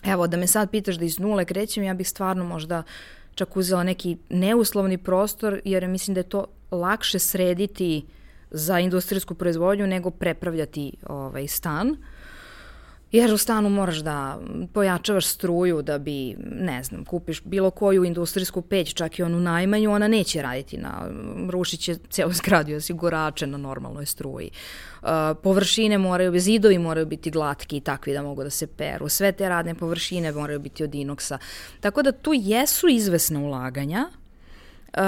Evo, da me sad pitaš da iz nule krećem, ja bih stvarno možda čak uzela neki neuslovni prostor, jer mislim da je to lakše srediti za industrijsku proizvodnju nego prepravljati ovaj stan. Uh, Jer u stanu moraš da pojačavaš struju da bi, ne znam, kupiš bilo koju industrijsku peć, čak i onu najmanju, ona neće raditi na, rušit će cijelu zgradu osigurače na normalnoj struji. Uh, površine moraju, zidovi moraju biti glatki i takvi da mogu da se peru. Sve te radne površine moraju biti od inoksa. Tako da tu jesu izvesna ulaganja, Uh,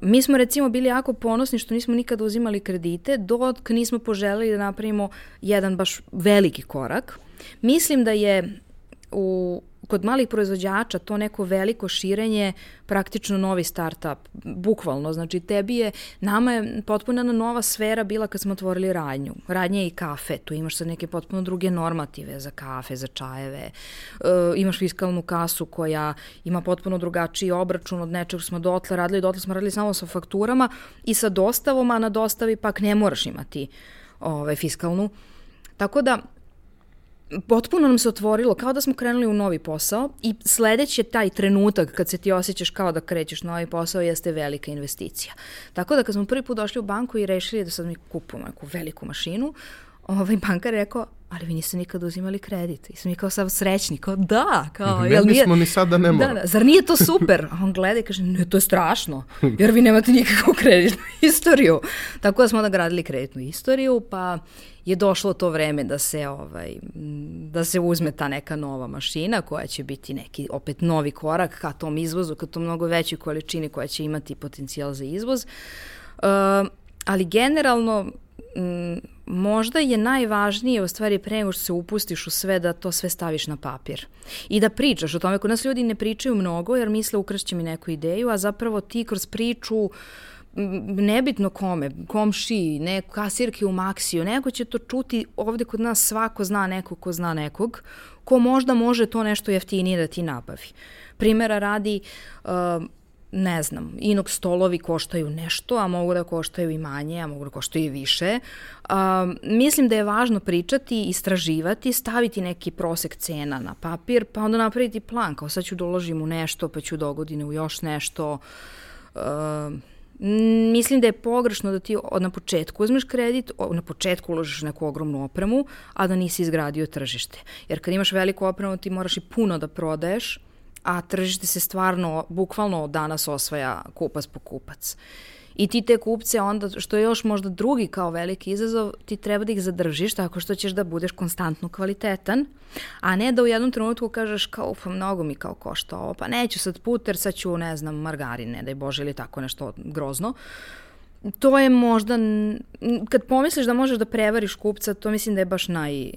mi smo recimo bili jako ponosni što nismo nikada uzimali kredite dok nismo poželeli da napravimo jedan baš veliki korak. Mislim da je u, kod malih proizvođača to neko veliko širenje praktično novi startup, bukvalno. Znači tebi je, nama je potpuno nova sfera bila kad smo otvorili radnju. Radnje i kafe, tu imaš sad neke potpuno druge normative za kafe, za čajeve. E, imaš fiskalnu kasu koja ima potpuno drugačiji obračun od nečeg smo dotle radili, dotle smo radili samo sa fakturama i sa dostavom, a na dostavi pak ne moraš imati ovaj, fiskalnu. Tako da, potpuno nam se otvorilo, kao da smo krenuli u novi posao i sledeći je taj trenutak kad se ti osjećaš kao da krećeš novi posao jeste velika investicija. Tako da kad smo prvi put došli u banku i rešili da sad mi kupujemo neku veliku mašinu, ovaj bankar je rekao, ali vi niste nikad uzimali kredit. I sam mi kao sav srećni, kao da, kao, ne jel nije... ni sada ne moramo. Da, da, zar nije to super? A on gleda i kaže, ne, to je strašno, jer vi nemate nikakvu kreditnu istoriju. Tako da smo onda gradili kreditnu istoriju, pa je došlo to vreme da se ovaj da se uzme ta neka nova mašina koja će biti neki opet novi korak ka tom izvozu, ka tom mnogo većoj količini koja će imati potencijal za izvoz. Uh, ali generalno m, možda je najvažnije u stvari pre nego što se upustiš u sve da to sve staviš na papir i da pričaš o tome. Kod nas ljudi ne pričaju mnogo jer misle ukrašće mi neku ideju, a zapravo ti kroz priču nebitno kome, komši, neko, kasirke u Maksiju, neko će to čuti, ovde kod nas svako zna nekog ko zna nekog, ko možda može to nešto jeftinije da ti nabavi. Primera radi, uh, ne znam, inog stolovi koštaju nešto, a mogu da koštaju i manje, a mogu da koštaju i više. Uh, mislim da je važno pričati, istraživati, staviti neki prosek cena na papir, pa onda napraviti plan, kao sad ću uložim u nešto, pa ću dogodine u još nešto. Uh, Mislim da je pogrešno da ti na početku uzmeš kredit, na početku uložiš neku ogromnu opremu, a da nisi izgradio tržište. Jer kad imaš veliku opremu ti moraš i puno da prodaješ, a tržište se stvarno, bukvalno danas osvaja kupac po kupac. I ti te kupce onda, što je još možda drugi kao veliki izazov, ti treba da ih zadržiš tako što ćeš da budeš konstantno kvalitetan, a ne da u jednom trenutku kažeš kao, pa mnogo mi kao košta ovo, pa neću sad puter, sad ću, ne znam, margarine, daj Bože, ili tako nešto grozno. To je možda, kad pomisliš da možeš da prevariš kupca, to mislim da je baš naj,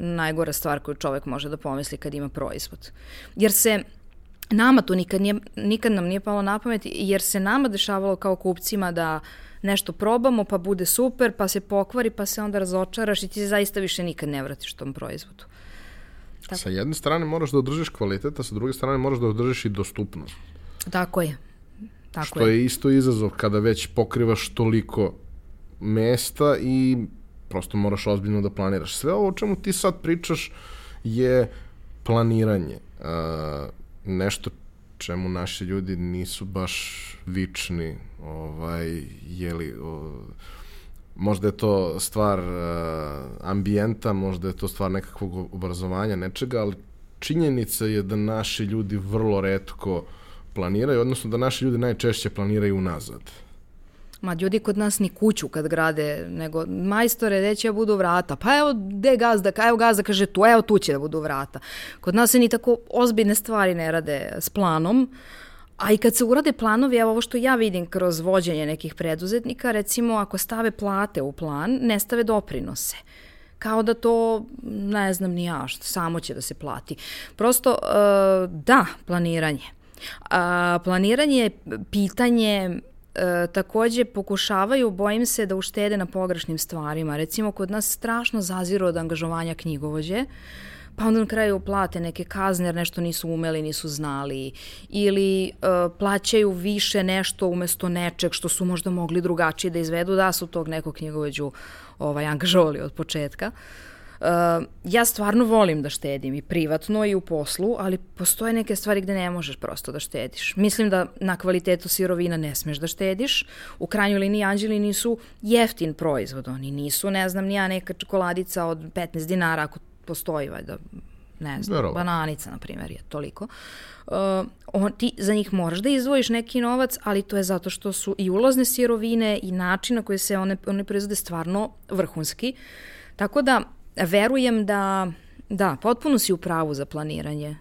najgora stvar koju čovek može da pomisli kad ima proizvod. Jer se, nama to nikad, nije, nikad nam nije palo na pamet, jer se nama dešavalo kao kupcima da nešto probamo, pa bude super, pa se pokvari, pa se onda razočaraš i ti se zaista više nikad ne vratiš tom proizvodu. Tako. Sa jedne strane moraš da održiš kvalitet, a sa druge strane moraš da održiš i dostupnost. Tako je. Tako Što je. je isto izazov kada već pokrivaš toliko mesta i prosto moraš ozbiljno da planiraš. Sve ovo o čemu ti sad pričaš je planiranje. Uh, nešto čemu naši ljudi nisu baš vični, ovaj, jeli, o, možda je to stvar uh, ambijenta, možda je to stvar nekakvog obrazovanja, nečega, ali činjenica je da naši ljudi vrlo redko planiraju, odnosno da naši ljudi najčešće planiraju unazad. Ma ljudi kod nas ni kuću kad grade, nego majstore, gde će budu vrata? Pa evo, gde gazda? Evo gazda kaže tu, evo tu će da budu vrata. Kod nas se ni tako ozbiljne stvari ne rade s planom, A i kad se urade planovi, evo ovo što ja vidim kroz vođenje nekih preduzetnika, recimo ako stave plate u plan, ne stave doprinose kao da to, ne znam ni ja, što samo će da se plati. Prosto, uh, da, planiranje. Planiranje je pitanje e, takođe pokušavaju, bojim se, da uštede na pogrešnim stvarima. Recimo, kod nas strašno zaziru od angažovanja knjigovođe, pa onda na kraju plate neke kazne jer nešto nisu umeli, nisu znali ili e, plaćaju više nešto umesto nečeg što su možda mogli drugačije da izvedu da su tog nekog knjigovođu ovaj, angažovali od početka. Uh, ja stvarno volim da štedim i privatno i u poslu, ali postoje neke stvari gde ne možeš prosto da štediš. Mislim da na kvalitetu sirovina ne smeš da štediš. U krajnjoj liniji anđeli nisu jeftin proizvod, oni nisu, ne znam, nija neka čokoladica od 15 dinara ako postoji, valjda, ne znam, Verovo. bananica, na primjer, je toliko. Uh, on, ti za njih moraš da izdvojiš neki novac, ali to je zato što su i ulazne sirovine i način na koji se one, one proizvode stvarno vrhunski. Tako da, verujem da, da, potpuno si u pravu za planiranje.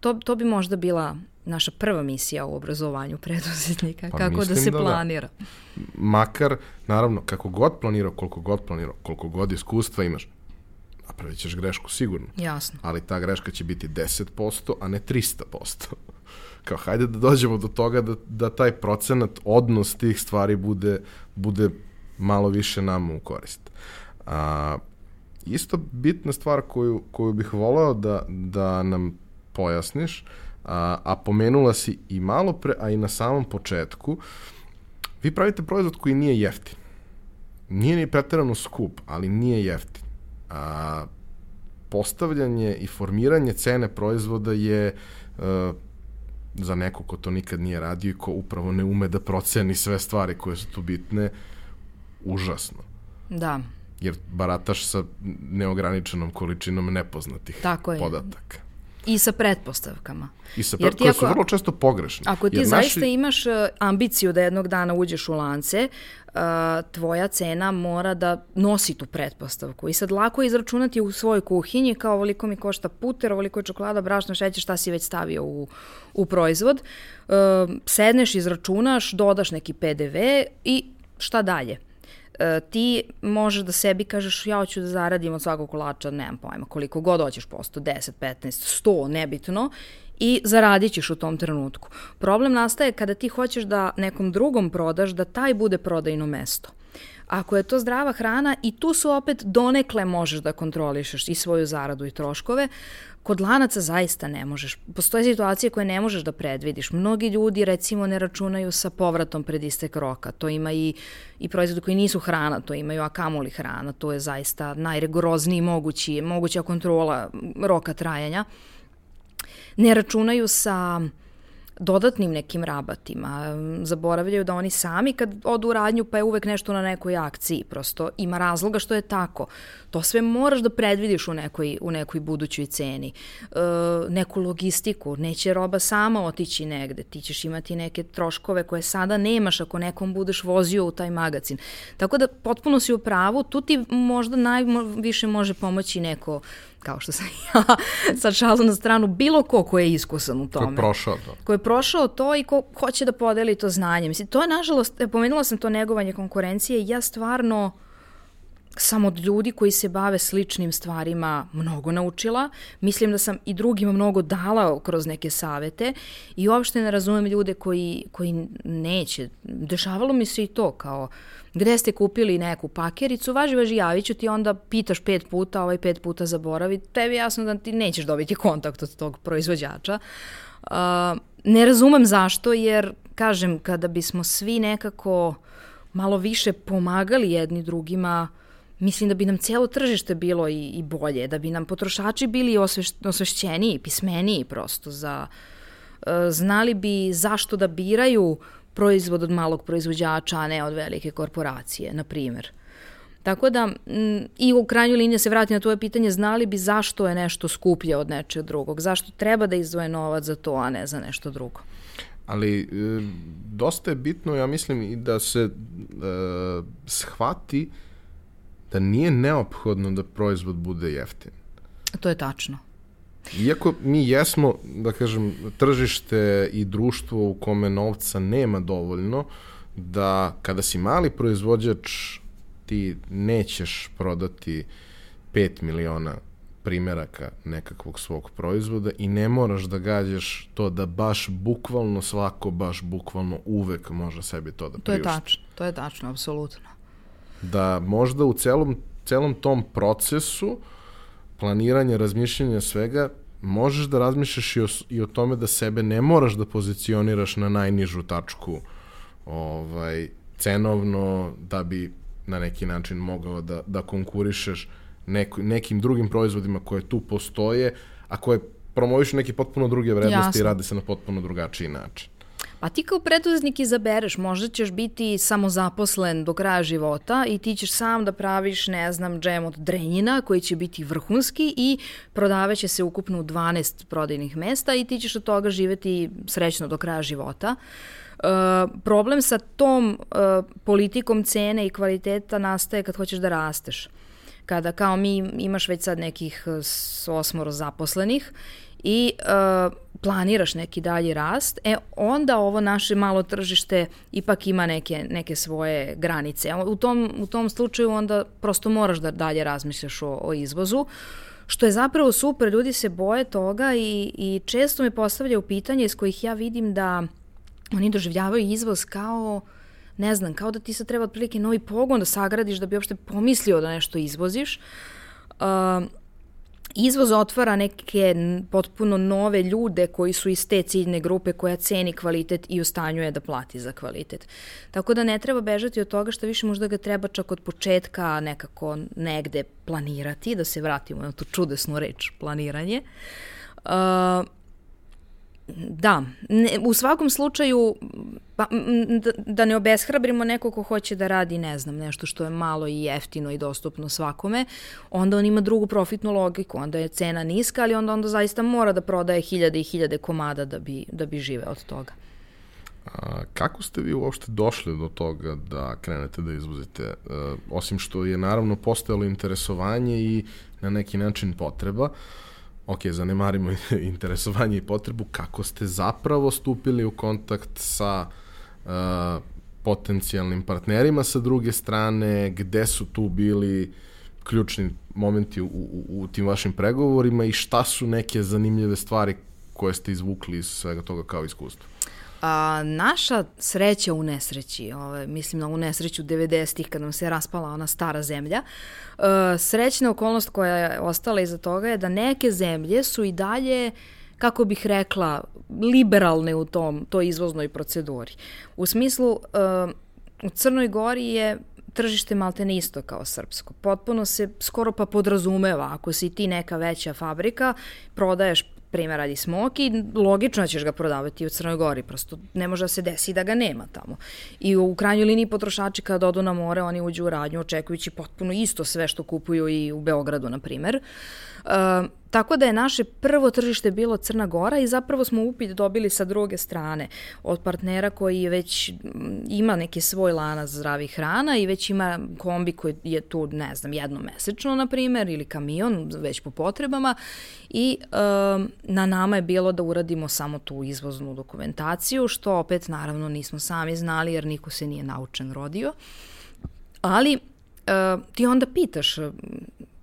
To, to bi možda bila naša prva misija u obrazovanju preduzetnika, pa kako da se da, da. planira. Da. Makar, naravno, kako god planirao, koliko god planirao, koliko god iskustva imaš, napravit ćeš grešku sigurno. Jasno. Ali ta greška će biti 10%, a ne 300%. Kao, hajde da dođemo do toga da, da taj procenat, odnos tih stvari bude, bude malo više nama u korist. A, isto bitna stvar koju, koju bih voleo da, da nam pojasniš, a, a pomenula si i malo pre, a i na samom početku, vi pravite proizvod koji nije jeftin. Nije ni preterano skup, ali nije jeftin. A, postavljanje i formiranje cene proizvoda je a, e, za neko ko to nikad nije radio i ko upravo ne ume da proceni sve stvari koje su tu bitne, užasno. Da jer barataš sa neograničenom količinom nepoznatih Tako je. podataka. I sa pretpostavkama. I sa pretpostavkama koje su vrlo često pogrešne. Ako ti jer zaista naši... imaš e, ambiciju da jednog dana uđeš u lance, uh, tvoja cena mora da nosi tu pretpostavku. I sad lako je izračunati u svojoj kuhinji kao ovoliko mi košta puter, ovoliko je čokolada, brašno, šećer, šta si već stavio u, u proizvod. Uh, sedneš, izračunaš, dodaš neki PDV i šta dalje? E, ti možeš da sebi kažeš ja hoću da zaradim od svakog kolača, nemam pojma, koliko god hoćeš posto, 10, 15, 100, nebitno, i zaradit ćeš u tom trenutku. Problem nastaje kada ti hoćeš da nekom drugom prodaš, da taj bude prodajno mesto. Ako je to zdrava hrana i tu su opet donekle možeš da kontrolišeš i svoju zaradu i troškove, Kod lanaca zaista ne možeš. Postoje situacije koje ne možeš da predvidiš. Mnogi ljudi recimo ne računaju sa povratom pred istek roka. To ima i, i proizvode koji nisu hrana, to imaju akamuli hrana. To je zaista najregorozniji mogući, moguća kontrola roka trajanja. Ne računaju sa dodatnim nekim rabatima. Zaboravljaju da oni sami kad odu u radnju pa je uvek nešto na nekoj akciji. Prosto ima razloga što je tako. To sve moraš da predvidiš u nekoj, u nekoj budućoj ceni. E, neku logistiku. Neće roba sama otići negde. Ti ćeš imati neke troškove koje sada nemaš ako nekom budeš vozio u taj magazin. Tako da potpuno si u pravu. Tu ti možda najviše može pomoći neko kao što sam ja sad šalu na stranu, bilo ko ko je iskusan u tome. Ko je prošao to. Ko je prošao to i ko hoće da podeli to znanje. Mislim, to je nažalost, e, pomenula sam to negovanje konkurencije, ja stvarno sam od ljudi koji se bave sličnim stvarima mnogo naučila. Mislim da sam i drugima mnogo dala kroz neke savete i uopšte ne razumem ljude koji, koji neće. Dešavalo mi se i to kao gde ste kupili neku pakericu, važi, važi, javit ću ti, onda pitaš pet puta, ovaj pet puta zaboravi, tebi jasno da ti nećeš dobiti kontakt od tog proizvođača. Uh, ne razumem zašto, jer, kažem, kada bismo svi nekako malo više pomagali jedni drugima, mislim da bi nam cijelo tržište bilo i, i bolje, da bi nam potrošači bili osveš, osvešćeniji, pismeniji prosto za... Uh, znali bi zašto da biraju uh, proizvod od malog proizvođača, a ne od velike korporacije, na primer. Tako da, i u krajnjoj liniji se vrati na tvoje pitanje, znali bi zašto je nešto skuplje od nečeg drugog, zašto treba da izdvoje novac za to, a ne za nešto drugo. Ali e, dosta je bitno, ja mislim, i da se e, shvati da nije neophodno da proizvod bude jeftin. To je tačno. Iako mi jesmo, da kažem, tržište i društvo u kome novca nema dovoljno, da kada si mali proizvođač ti nećeš prodati 5 miliona primeraka nekakvog svog proizvoda i ne moraš da gađaš to da baš bukvalno svako, baš bukvalno uvek može sebi to da priušti. To je tačno, to je tačno, apsolutno. Da možda u celom, celom tom procesu uh, planiranja, razmišljanja svega, možeš da razmišljaš i o, i o tome da sebe ne moraš da pozicioniraš na najnižu tačku ovaj, cenovno da bi na neki način mogao da, da konkurišeš neko, nekim drugim proizvodima koje tu postoje, a koje promovišu neke potpuno druge vrednosti Jasno. i rade se na potpuno drugačiji način. Pa ti kao preduzetnik izabereš, možda ćeš biti samozaposlen do kraja života i ti ćeš sam da praviš, ne znam, džem od drenjina koji će biti vrhunski i prodaveće se ukupno u 12 prodajnih mesta i ti ćeš od toga živeti srećno do kraja života. Uh, problem sa tom uh, politikom cene i kvaliteta nastaje kad hoćeš da rasteš. Kada kao mi imaš već sad nekih osmoro zaposlenih i uh, planiraš neki dalji rast, e onda ovo naše malo tržište ipak ima neke, neke svoje granice. U tom, u tom slučaju onda prosto moraš da dalje razmišljaš o, o izvozu, što je zapravo super, ljudi se boje toga i, i često me postavljaju pitanje iz kojih ja vidim da oni doživljavaju izvoz kao ne znam, kao da ti sad treba otprilike novi pogon da sagradiš da bi uopšte pomislio da nešto izvoziš. Uh, izvoz otvara neke potpuno nove ljude koji su iz te ciljne grupe koja ceni kvalitet i u stanju je da plati za kvalitet. Tako da ne treba bežati od toga što više možda ga treba čak od početka nekako negde planirati, da se vratimo na tu čudesnu reč planiranje. Uh, Da, ne, u svakom slučaju pa, da, ne obeshrabrimo neko ko hoće da radi, ne znam, nešto što je malo i jeftino i dostupno svakome, onda on ima drugu profitnu logiku, onda je cena niska, ali onda onda zaista mora da prodaje hiljade i hiljade komada da bi, da bi žive od toga. A, kako ste vi uopšte došli do toga da krenete da izvozite? E, osim što je naravno postojalo interesovanje i na neki način potreba, ok, zanemarimo interesovanje i potrebu, kako ste zapravo stupili u kontakt sa uh, potencijalnim partnerima sa druge strane, gde su tu bili ključni momenti u, u, u tim vašim pregovorima i šta su neke zanimljive stvari koje ste izvukli iz svega toga kao iskustvo? A, naša sreća u nesreći, ove, mislim na u nesreću 90-ih kad nam se raspala ona stara zemlja, a, srećna okolnost koja je ostala iza toga je da neke zemlje su i dalje kako bih rekla, liberalne u tom, toj izvoznoj proceduri. U smislu, a, u Crnoj Gori je tržište maltene isto kao srpsko. Potpuno se skoro pa podrazumeva, ako si ti neka veća fabrika, prodaješ primjer radi smoki, logično da ćeš ga prodavati u Crnoj Gori, prosto ne može da se desi da ga nema tamo. I u krajnjoj liniji potrošači kada odu na more, oni uđu u radnju očekujući potpuno isto sve što kupuju i u Beogradu, na primer. Uh, tako da je naše prvo tržište bilo Crna Gora i zapravo smo upit dobili sa druge strane od partnera koji već ima neki svoj lanac zdravih hrana i već ima kombi koji je tu, ne znam, jednomesečno, na primer, ili kamion, već po potrebama i um, na nama je bilo da uradimo samo tu izvoznu dokumentaciju, što opet naravno nismo sami znali jer niko se nije naučen rodio. Ali uh, ti onda pitaš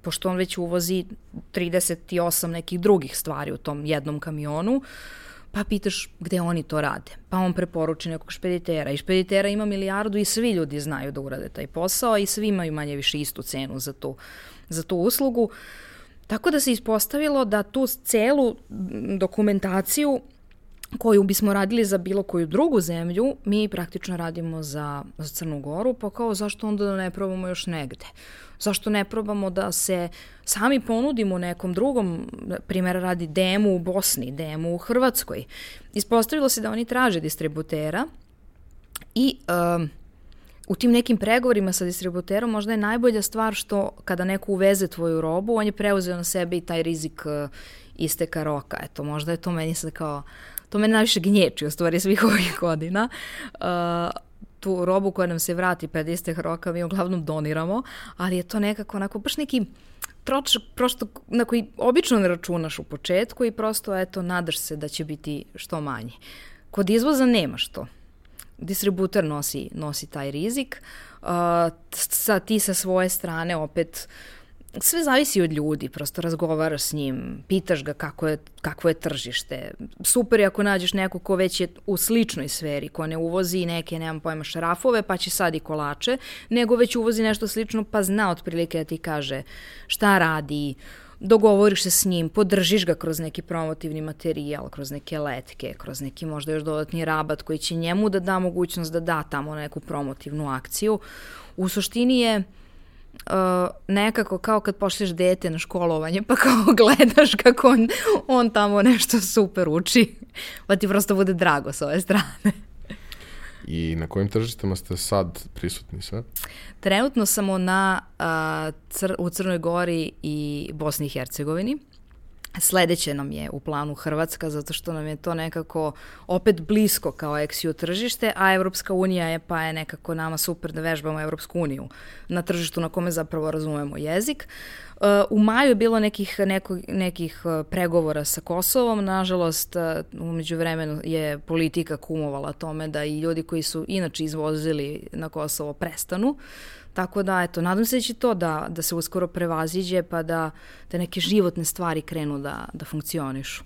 pošto on već uvozi 38 nekih drugih stvari u tom jednom kamionu, pa pitaš gde oni to rade. Pa on preporuči nekog špeditera i špeditera ima milijardu i svi ljudi znaju da urade taj posao i svi imaju manje više istu cenu za tu, za tu uslugu. Tako da se ispostavilo da tu celu dokumentaciju koju bismo radili za bilo koju drugu zemlju, mi praktično radimo za, za Crnu Goru, pa kao zašto onda da ne probamo još negde? Zašto ne probamo da se sami ponudimo nekom drugom, primjera radi demu u Bosni, demu u Hrvatskoj. Ispostavilo se da oni traže distributera i uh, u tim nekim pregovorima sa distributerom možda je najbolja stvar što kada neko uveze tvoju robu, on je preuzeo na sebe i taj rizik uh, isteka roka. Eto, možda je to meni sad kao, to me najviše gnječi u stvari svih ovih godina. Uh, tu robu koja nam se vrati pred istek roka mi uglavnom doniramo, ali je to nekako onako baš neki tročak prosto na koji obično ne računaš u početku i prosto eto nadaš se da će biti što manje. Kod izvoza nemaš to. Distributer nosi, nosi taj rizik, uh, sa, ti sa svoje strane opet uh, sve zavisi od ljudi, prosto razgovaraš s njim, pitaš ga kako je, kako je tržište. Super je ako nađeš neko ko već je u sličnoj sferi, ko ne uvozi neke, nemam pojma, šarafove, pa će sad i kolače, nego već uvozi nešto slično, pa zna otprilike da ti kaže šta radi, dogovoriš se s njim, podržiš ga kroz neki promotivni materijal, kroz neke letke, kroz neki možda još dodatni rabat koji će njemu da da mogućnost da da tamo neku promotivnu akciju. U suštini je uh, nekako kao kad pošlješ dete na školovanje pa kao gledaš kako on, on tamo nešto super uči pa ti prosto bude drago s ove strane. I na kojim tržištima ste sad prisutni sve? Trenutno samo na, uh, cr u Crnoj Gori i Bosni i Hercegovini. Sledeće nam je u planu Hrvatska, zato što nam je to nekako opet blisko kao eksiju tržište, a Evropska unija je pa je nekako nama super da vežbamo Evropsku uniju na tržištu na kome zapravo razumemo jezik. Uh, u maju je bilo nekih, neko, nekih uh, pregovora sa Kosovom, nažalost uh, umeđu vremenu je politika kumovala tome da i ljudi koji su inače izvozili na Kosovo prestanu, Tako da, eto, nadam se da će to da, da se uskoro prevaziđe pa da, da neke životne stvari krenu da, da funkcionišu.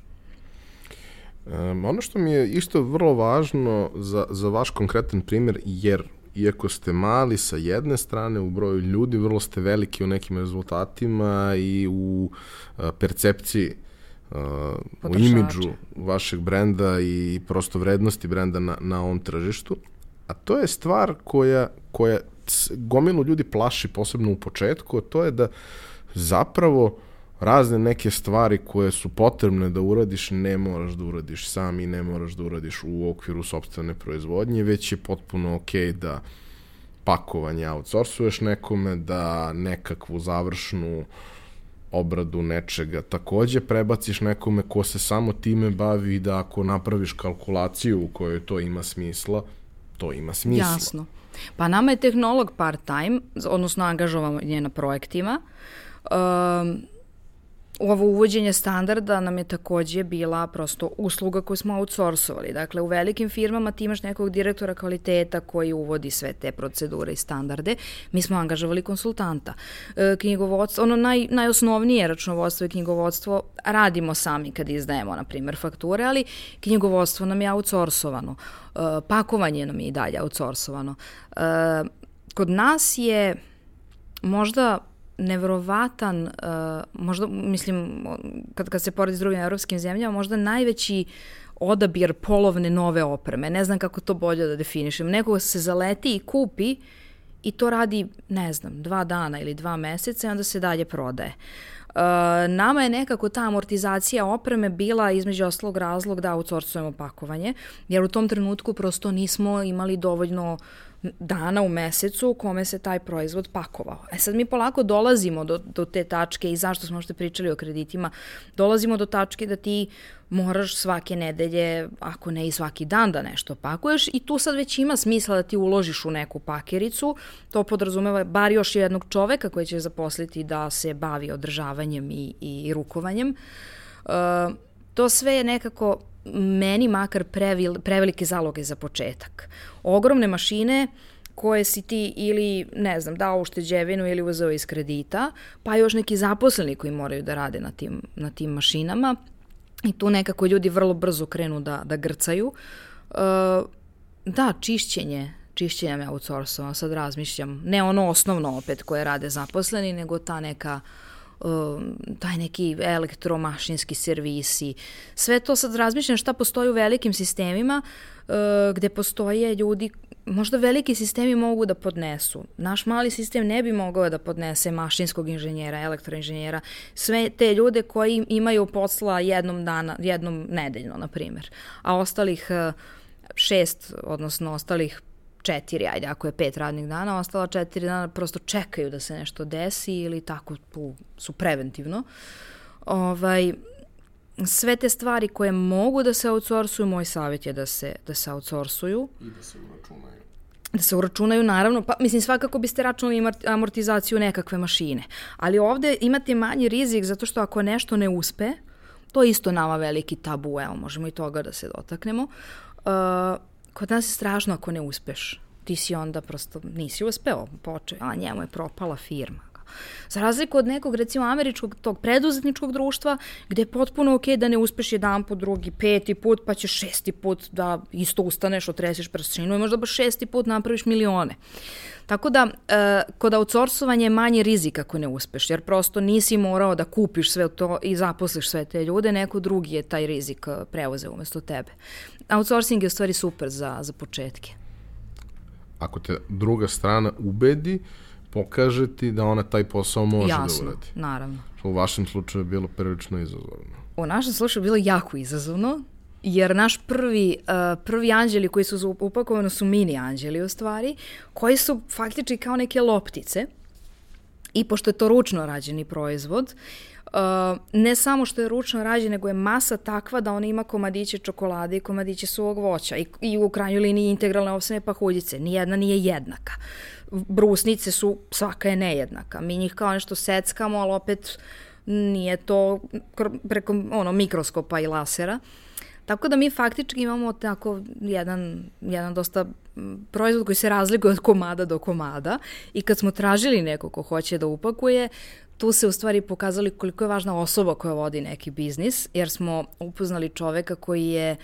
Um, ono što mi je isto vrlo važno za, za vaš konkretan primjer, jer iako ste mali sa jedne strane u broju ljudi, vrlo ste veliki u nekim rezultatima i u a, percepciji uh, u imidžu vašeg brenda i prosto vrednosti brenda na, na ovom tržištu. A to je stvar koja, koja gomilu ljudi plaši, posebno u početku, to je da zapravo razne neke stvari koje su potrebne da uradiš, ne moraš da uradiš sam i ne moraš da uradiš u okviru sobstvene proizvodnje, već je potpuno okej okay da pakovanje outsourcuješ nekome, da nekakvu završnu obradu nečega takođe prebaciš nekome ko se samo time bavi da ako napraviš kalkulaciju u kojoj to ima smisla, to ima smisla. Jasno. Pa nama je tehnolog part-time, odnosno angažovamo nje na projektima. Um, ovo uvođenje standarda nam je takođe bila prosto usluga koju smo outsourcovali. Dakle, u velikim firmama ti imaš nekog direktora kvaliteta koji uvodi sve te procedure i standarde. Mi smo angažovali konsultanta. E, knjigovodstvo, ono naj, najosnovnije računovodstvo i knjigovodstvo radimo sami kad izdajemo, na primjer, fakture, ali knjigovodstvo nam je outsourcovano. E, pakovanje nam je i dalje outsourcovano. E, kod nas je možda nevrovatan, uh, možda, mislim, kad, kad se poredi s drugim evropskim zemljama, možda najveći odabir polovne nove opreme. Ne znam kako to bolje da definišem. Neko se zaleti i kupi i to radi, ne znam, dva dana ili dva meseca i onda se dalje prodaje. Uh, nama je nekako ta amortizacija opreme bila između oslog razlog da outsourcujemo pakovanje, jer u tom trenutku prosto nismo imali dovoljno uh, dana u mesecu u kome se taj proizvod pakovao. E sad mi polako dolazimo do, do te tačke i zašto smo što pričali o kreditima, dolazimo do tačke da ti moraš svake nedelje, ako ne i svaki dan da nešto pakuješ i tu sad već ima smisla da ti uložiš u neku pakericu, to podrazumeva bar još jednog čoveka koji će zaposliti da se bavi održavanjem i, i rukovanjem. Uh, to sve je nekako meni makar previl, prevelike zaloge za početak. Ogromne mašine koje si ti ili, ne znam, dao ušteđevinu ili uzeo iz kredita, pa još neki zaposleni koji moraju da rade na tim, na tim mašinama i tu nekako ljudi vrlo brzo krenu da, da grcaju. Uh, da, čišćenje, čišćenje me outsourcovao, sad razmišljam, ne ono osnovno opet koje rade zaposleni, nego ta neka uh, taj neki elektromašinski servisi. Sve to sad razmišljam šta postoji u velikim sistemima uh, gde postoje ljudi možda veliki sistemi mogu da podnesu. Naš mali sistem ne bi mogao da podnese mašinskog inženjera, elektroinženjera, sve te ljude koji imaju posla jednom dana, jednom nedeljno, na primjer. A ostalih uh, šest, odnosno ostalih četiri, ajde, ako je pet radnih dana, ostala četiri dana prosto čekaju da se nešto desi ili tako su preventivno. Ovaj, sve te stvari koje mogu da se outsourcuju, moj savjet je da se, da se outsourcuju. I da se uračunaju. Da se uračunaju, naravno, pa mislim svakako biste računali amortizaciju nekakve mašine. Ali ovde imate manji rizik zato što ako nešto ne uspe, to je isto nama veliki tabu, evo, možemo i toga da se dotaknemo. Uh, kod nas je strašno ako ne uspeš. Ti si onda prosto, nisi uspeo, počeo, a njemu je propala firma. Za razliku od nekog, recimo, američkog tog preduzetničkog društva, gde je potpuno okej okay da ne uspeš jedan put, drugi, peti put, pa ćeš šesti put da isto ustaneš, otresiš prstinu i možda baš šesti put napraviš milione. Tako da, e, kod outsourcovanja je manje rizik ako ne uspeš, jer prosto nisi morao da kupiš sve to i zaposliš sve te ljude, neko drugi je taj rizik e, preuzeo umesto tebe. Outsourcing je u stvari super za, za početke. Ako te druga strana ubedi, pokaže ti da ona taj posao može Jasno, da uradi. Jasno, naravno. U vašem slučaju je bilo prilično izazovno. U našem slučaju je bilo jako izazovno, jer naš prvi, uh, prvi anđeli koji su upakovani su mini anđeli u stvari, koji su faktički kao neke loptice i pošto je to ručno rađeni proizvod, Uh, ne samo što je ručno rađen, nego je masa takva da on ima komadiće čokolade i komadiće suvog voća i, i u krajnjoj liniji integralne ovsene pahuljice. Nijedna nije jednaka. Brusnice su, svaka je nejednaka. Mi njih kao nešto seckamo, ali opet nije to preko ono, mikroskopa i lasera. Uh, Tako da mi faktički imamo tako jedan, jedan dosta proizvod koji se razlikuje od komada do komada i kad smo tražili neko ko hoće da upakuje, tu se u stvari pokazali koliko je važna osoba koja vodi neki biznis, jer smo upoznali čoveka koji je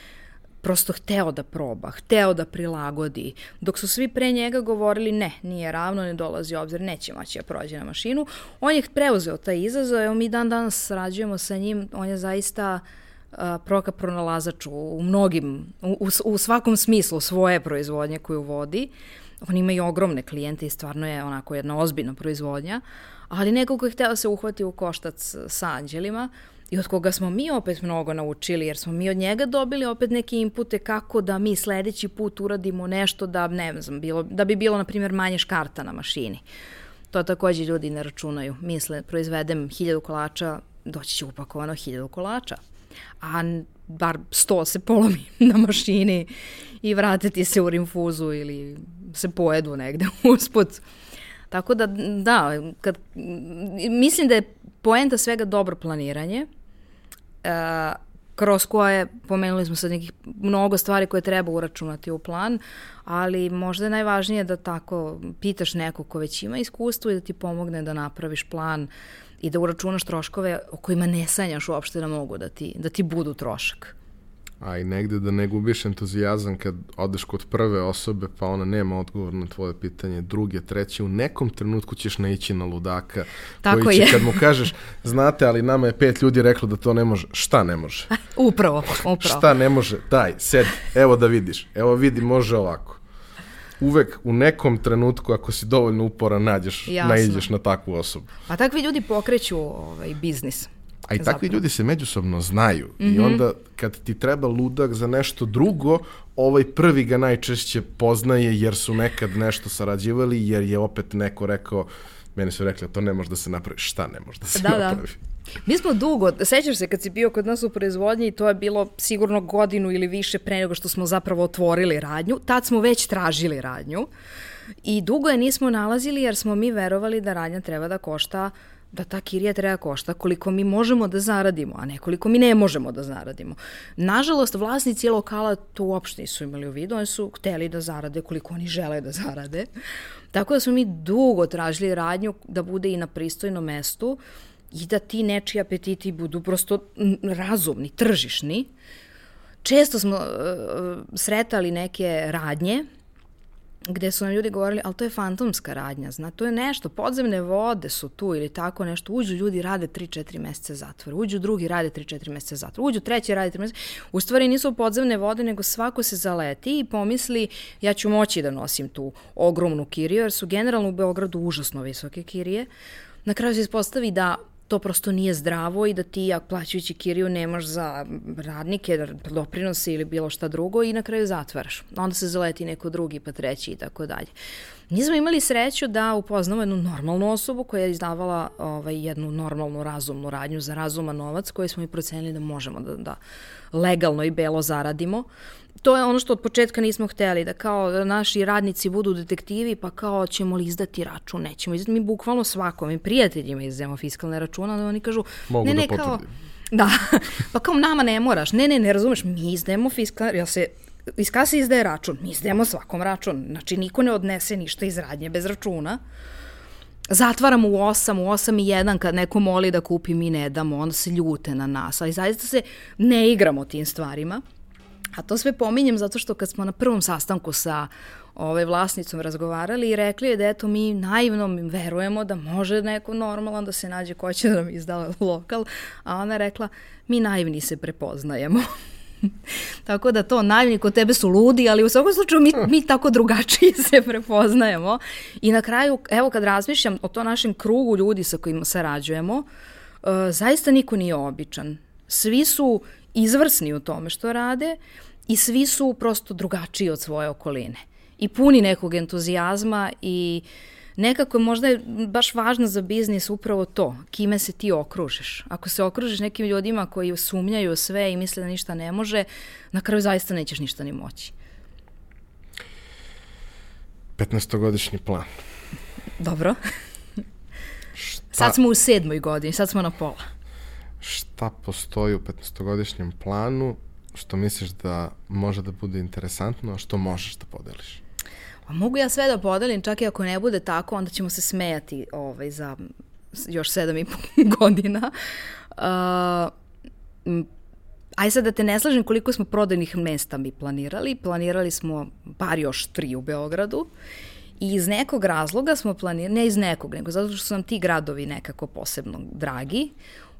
prosto hteo da proba, hteo da prilagodi, dok su svi pre njega govorili ne, nije ravno, ne dolazi obzir, neće moći da prođe na mašinu. On je preuzeo taj izazov, evo mi dan danas sarađujemo sa njim, on je zaista uh, proka pronalazač u mnogim, u, u svakom smislu svoje proizvodnje koju vodi. On ima i ogromne klijente i stvarno je onako jedna ozbiljna proizvodnja, ali neko ko je hteo da se uhvati u koštac sa anđelima i od koga smo mi opet mnogo naučili, jer smo mi od njega dobili opet neke inpute kako da mi sledeći put uradimo nešto da, ne znam, bilo, da bi bilo, na primjer, manje škarta na mašini. To takođe ljudi ne računaju. Misle, proizvedem hiljadu kolača, doći će upakovano hiljadu kolača a bar sto se polomi na mašini i vratiti se u rinfuzu ili se pojedu negde usput. Tako da, da, kad, mislim da je poenta svega dobro planiranje, uh, kroz koje, pomenuli smo sad nekih mnogo stvari koje treba uračunati u plan, ali možda je najvažnije da tako pitaš nekog ko već ima iskustvo i da ti pomogne da napraviš plan i da uračunaš troškove o kojima ne sanjaš uopšte da mogu da ti, da ti budu trošak. A i negde da ne gubiš entuzijazam kad odeš kod prve osobe pa ona nema odgovor na tvoje pitanje, druge, treće, u nekom trenutku ćeš naići na ludaka Tako koji će je. kad mu kažeš, znate, ali nama je pet ljudi reklo da to ne može, šta ne može? upravo, upravo. šta ne može? Daj, sed, evo da vidiš, evo vidi, može ovako. uvek u nekom trenutku, ako si dovoljno uporan, nađeš, Jasno. naiđeš na takvu osobu. Pa takvi ljudi pokreću ovaj, biznis. A i takvi Zapravo. ljudi se međusobno znaju mm Mhm. -hmm. i onda kad ti treba ludak za nešto drugo, ovaj prvi ga najčešće poznaje jer su nekad nešto sarađivali, jer je opet neko rekao, meni su rekli, to ne može da se napravi. Šta ne može da se Da, da. napravi? Mi smo dugo, sećaš se kad si bio kod nas u proizvodnji i to je bilo sigurno godinu ili više pre nego što smo zapravo otvorili radnju, tad smo već tražili radnju i dugo je nismo nalazili jer smo mi verovali da radnja treba da košta da ta kirija treba košta koliko mi možemo da zaradimo, a ne koliko mi ne možemo da zaradimo. Nažalost, vlasnici lokala to uopšte nisu imali u vidu, oni su hteli da zarade koliko oni žele da zarade. Tako da smo mi dugo tražili radnju da bude i na pristojnom mestu i da ti nečiji apetiti budu prosto razumni, tržišni. Često smo uh, sretali neke radnje gde su nam ljudi govorili, ali to je fantomska radnja, zna, to je nešto, podzemne vode su tu ili tako nešto, uđu ljudi, rade 3-4 meseca zatvora, uđu drugi, rade 3-4 meseca zatvora, uđu treći, rade 3 meseca, u stvari nisu podzemne vode, nego svako se zaleti i pomisli, ja ću moći da nosim tu ogromnu kiriju, jer su generalno u Beogradu užasno visoke kirije, na kraju se ispostavi da to prosto nije zdravo i da ti, plaćajući kiriju, nemaš za radnike, doprinose ili bilo šta drugo i na kraju zatvaraš. Onda se zaleti neko drugi, pa treći i tako dalje. Mi smo imali sreću da upoznamo jednu normalnu osobu koja je izdavala ovaj, jednu normalnu razumnu radnju za razuman novac koji smo i procenili da možemo da, da legalno i belo zaradimo. To je ono što od početka nismo hteli, da kao da naši radnici budu detektivi, pa kao ćemo li izdati račun, nećemo izdati. Mi bukvalno svakom i prijateljima izdajemo fiskalne račune, onda oni kažu, Mogu ne, da ne, kao, potvrdim. da, pa kao nama ne moraš, ne, ne, ne razumeš, mi izdajemo fiskalne, ja se iz kase izdaje račun, mi izdajemo svakom račun, znači niko ne odnese ništa iz radnje bez računa. Zatvaramo u 8, u 8 i 1 kad neko moli da kupi, mi ne damo, onda se ljute na nas, ali zaista se ne igramo tim stvarima. A to sve pominjem zato što kad smo na prvom sastanku sa ovaj vlasnicom razgovarali i rekli je da eto mi naivno verujemo da može neko normalan da se nađe ko će da nam izda lokal, a ona rekla mi naivni se prepoznajemo. tako da to naivni kod tebe su ludi, ali u svakom slučaju mi, mi tako drugačije se prepoznajemo. I na kraju, evo kad razmišljam o to našem krugu ljudi sa kojima sarađujemo, uh, zaista niko nije običan. Svi su izvrsni u tome što rade i svi su prosto drugačiji od svoje okoline. I puni nekog entuzijazma i nekako možda je baš važno za biznis upravo to, kime se ti okružiš. Ako se okružiš nekim ljudima koji sumnjaju sve i misle da ništa ne može, na kraju zaista nećeš ništa ni moći. 15-godišnji plan. Dobro. Šta, Sad smo u sedmoj godini, sad smo na pola. Šta postoji u 15-godišnjem planu što misliš da može da bude interesantno, a što možeš da podeliš? A mogu ja sve da podelim, čak i ako ne bude tako, onda ćemo se smejati ovaj, za još sedam i po godina. Uh, aj sad da te ne slažem koliko smo prodajnih mesta mi planirali. Planirali smo bar još tri u Beogradu. I iz nekog razloga smo planirali, ne iz nekog, nego zato što su nam ti gradovi nekako posebno dragi.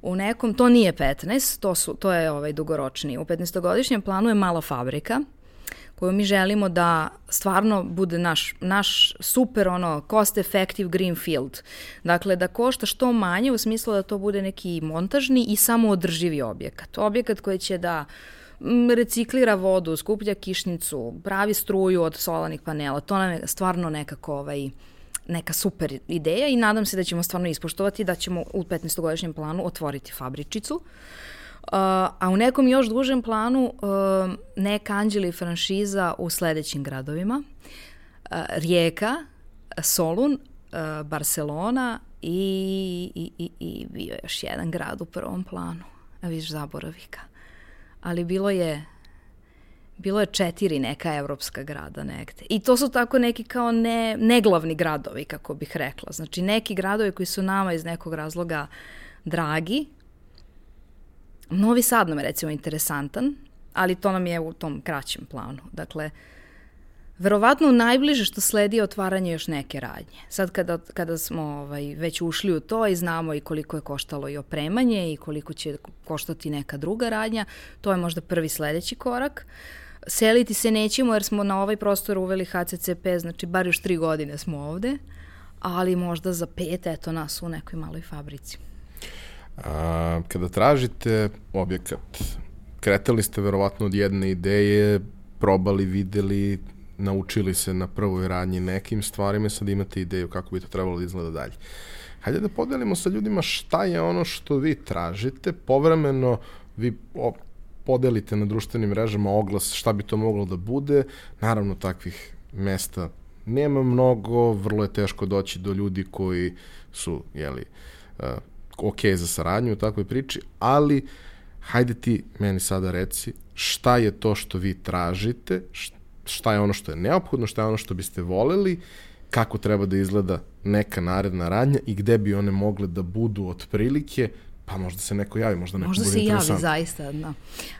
U nekom, to nije 15, to, su, to je ovaj dugoročni. U 15-godišnjem planu je mala fabrika, koju mi želimo da stvarno bude naš, naš super ono cost effective greenfield. Dakle, da košta što manje u smislu da to bude neki montažni i samoodrživi objekat. Objekat koji će da reciklira vodu, skuplja kišnicu, pravi struju od solarnih panela. To nam je stvarno nekako ovaj, neka super ideja i nadam se da ćemo stvarno ispoštovati da ćemo u 15-godišnjem planu otvoriti fabričicu. Uh, a u nekom još dužem planu uh, neka anđeli franšiza u sledećim gradovima. Uh, Rijeka, Solun, uh, Barcelona i, i, i, i bio još jedan grad u prvom planu. A vidiš, zaboravika. Ali bilo je bilo je četiri neka evropska grada negde. I to su tako neki kao ne, neglavni gradovi, kako bih rekla. Znači neki gradovi koji su nama iz nekog razloga dragi, Novi Sad nam je recimo interesantan, ali to nam je u tom kraćem planu. Dakle, verovatno najbliže što sledi je otvaranje još neke radnje. Sad kada, kada smo ovaj, već ušli u to i znamo i koliko je koštalo i opremanje i koliko će koštati neka druga radnja, to je možda prvi sledeći korak. Seliti se nećemo jer smo na ovaj prostor uveli HCCP, znači bar još tri godine smo ovde, ali možda za pet, eto nas u nekoj maloj fabrici. A, kada tražite objekat, kretali ste verovatno od jedne ideje, probali, videli, naučili se na prvoj radnji nekim stvarima, sad imate ideju kako bi to trebalo da izgleda dalje. Hajde da podelimo sa ljudima šta je ono što vi tražite, povremeno vi podelite na društvenim mrežama oglas šta bi to moglo da bude, naravno takvih mesta nema mnogo, vrlo je teško doći do ljudi koji su, jeli, uh, ok za saradnju u takvoj priči, ali hajde ti meni sada reci šta je to što vi tražite, šta je ono što je neophodno, šta je ono što biste voleli, kako treba da izgleda neka naredna radnja i gde bi one mogle da budu otprilike, pa možda se neko javi, možda neko možda bude se javi zaista. Da.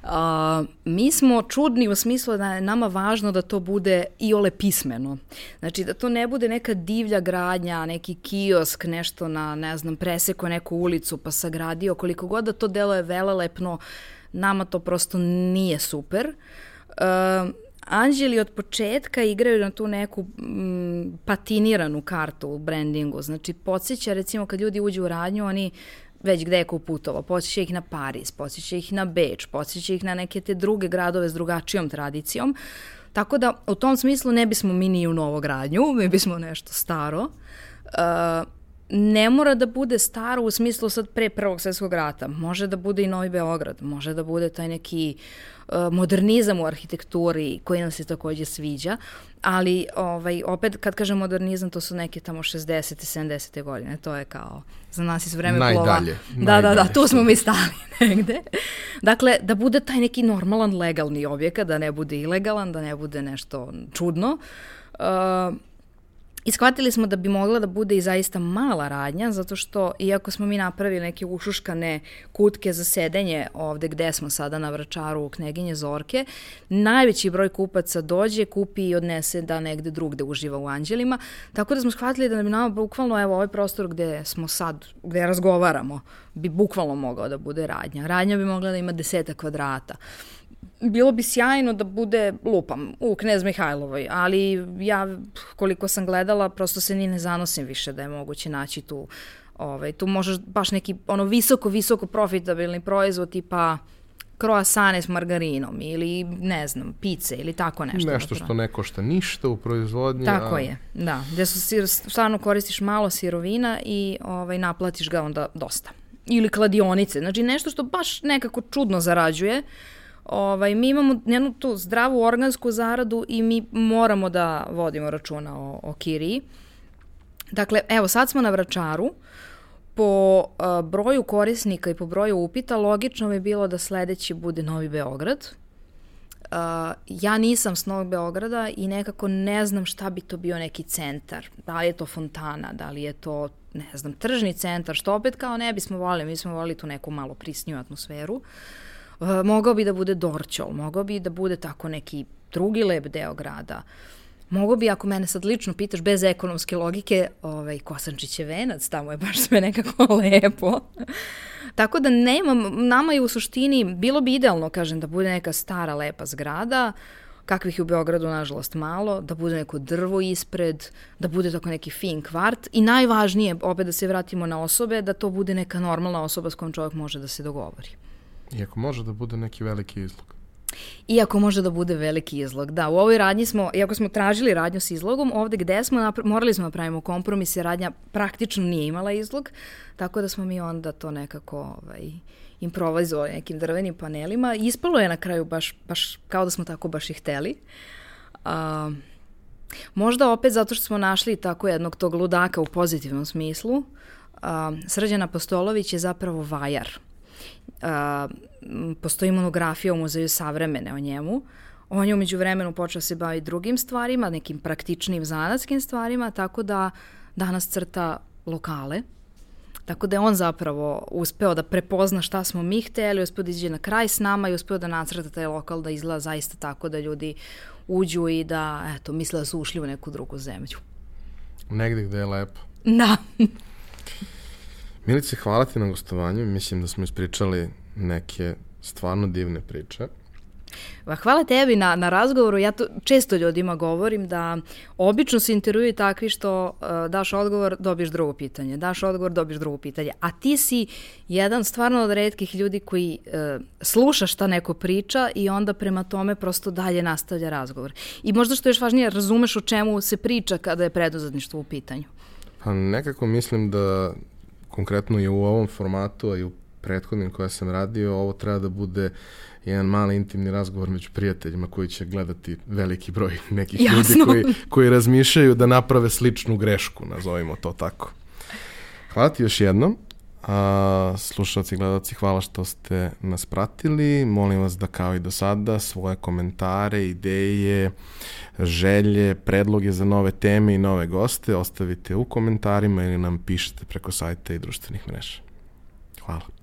A, mi smo čudni u smislu da je nama važno da to bude i ole pismeno. Znači da to ne bude neka divlja gradnja, neki kiosk, nešto na, ne znam, preseko neku ulicu pa sagradio, koliko god da to delo je velelepno, nama to prosto nije super. Uh, Anđeli od početka igraju na tu neku m, patiniranu kartu u brandingu. Znači, podsjeća recimo kad ljudi uđu u radnju, oni već gde je ko putovao, podsjeća ih na Pariz, podsjeća ih na Beč, podsjeća ih na neke te druge gradove s drugačijom tradicijom. Tako da u tom smislu ne bismo mi ni u novogradnju, mi bismo nešto staro. Uh, ne mora da bude staro u smislu sad pre Prvog svetskog rata. Može da bude i Novi Beograd, može da bude taj neki uh, modernizam u arhitekturi koji nam se takođe sviđa, ali ovaj, opet kad kažem modernizam to su neke tamo 60. 70. godine, to je kao za nas iz vreme najdalje, plova. Najdalje. Da, da, da, tu smo mi stali negde. Dakle, da bude taj neki normalan legalni objekat, da ne bude ilegalan, da ne bude nešto čudno. Uh, I shvatili smo da bi mogla da bude i zaista mala radnja, zato što iako smo mi napravili neke ušuškane kutke za sedenje ovde gde smo sada na Vračaru u Kneginje Zorke, najveći broj kupaca dođe, kupi i odnese da negde drugde uživa u anđelima, tako da smo shvatili da bi nama bukvalno evo ovaj prostor gde smo sad, gde razgovaramo, bi bukvalno mogao da bude radnja. Radnja bi mogla da ima deseta kvadrata bilo bi sjajno da bude, lupam, u Knez Mihajlovoj, ali ja koliko sam gledala, prosto se ni ne zanosim više da je moguće naći tu, ovaj, tu možeš baš neki ono visoko, visoko profitabilni proizvod tipa kroasane s margarinom ili ne znam, pice ili tako nešto. Nešto što ne košta ništa u proizvodnji. Tako a... je, da. Gde su, sir, stvarno koristiš malo sirovina i ovaj, naplatiš ga onda dosta. Ili kladionice, znači nešto što baš nekako čudno zarađuje, uh, Ovaj, mi imamo jednu tu zdravu organsku zaradu i mi moramo da vodimo računa o, o kiriji. Dakle, evo sad smo na Vračaru, po uh, broju korisnika i po broju upita logično bi bilo da sledeći bude Novi Beograd. Uh, ja nisam s Novog Beograda i nekako ne znam šta bi to bio neki centar. Da li je to fontana, da li je to, ne znam, tržni centar, što opet kao ne bismo volili, mi smo volili tu neku malo prisniju atmosferu. Uh, mogao bi da bude Dorćol, mogao bi da bude tako neki drugi lep deo grada. Mogao bi, ako mene sad lično pitaš, bez ekonomske logike, ovaj, Kosančiće venac, tamo je baš sve nekako lepo. Tako da nemam, nama je u suštini, bilo bi idealno, kažem, da bude neka stara lepa zgrada, kakvih je u Beogradu nažalost malo, da bude neko drvo ispred, da bude tako neki fin kvart i najvažnije, opet da se vratimo na osobe, da to bude neka normalna osoba s kojom čovjek može da se dogovori. Iako može da bude neki veliki izlog. Iako može da bude veliki izlog. Da, u ovoj radnji smo, iako smo tražili radnju s izlogom, ovde gde smo, morali smo da pravimo kompromis i radnja praktično nije imala izlog, tako da smo mi onda to nekako ovaj, improvizovali nekim drvenim panelima. Ispalo je na kraju baš, baš kao da smo tako baš i hteli. Uh, možda opet zato što smo našli tako jednog tog ludaka u pozitivnom smislu. Uh, Srđana Postolović je zapravo vajar. A, postoji monografija u Muzeju savremene o njemu. On je umeđu vremenu počeo se baviti drugim stvarima, nekim praktičnim zanatskim stvarima, tako da danas crta lokale. Tako da je on zapravo uspeo da prepozna šta smo mi hteli, uspeo da iđe na kraj s nama i uspeo da nacrta taj lokal da izgleda zaista tako da ljudi uđu i da, eto, misle da su ušli u neku drugu zemlju. Negde gde je lepo. Da. Milice, hvala ti na gostovanju. Mislim da smo ispričali neke stvarno divne priče. Hvala tebi na, na razgovoru. Ja to često ljudima govorim da obično se intervjuju takvi što uh, daš odgovor, dobiješ drugo pitanje. Daš odgovor, dobiješ drugo pitanje. A ti si jedan stvarno od redkih ljudi koji uh, sluša šta neko priča i onda prema tome prosto dalje nastavlja razgovor. I možda što je još važnije, razumeš o čemu se priča kada je preduzetništvo u pitanju. Pa nekako mislim da konkretno i u ovom formatu, a i u prethodnim koje sam radio, ovo treba da bude jedan mali intimni razgovor među prijateljima koji će gledati veliki broj nekih Jasno. ljudi koji, koji razmišljaju da naprave sličnu grešku, nazovimo to tako. Hvala ti još jednom. A, slušalci i gledalci, hvala što ste nas pratili. Molim vas da kao i do sada svoje komentare, ideje, želje, predloge za nove teme i nove goste ostavite u komentarima ili nam pišete preko sajta i društvenih mreža. Hvala.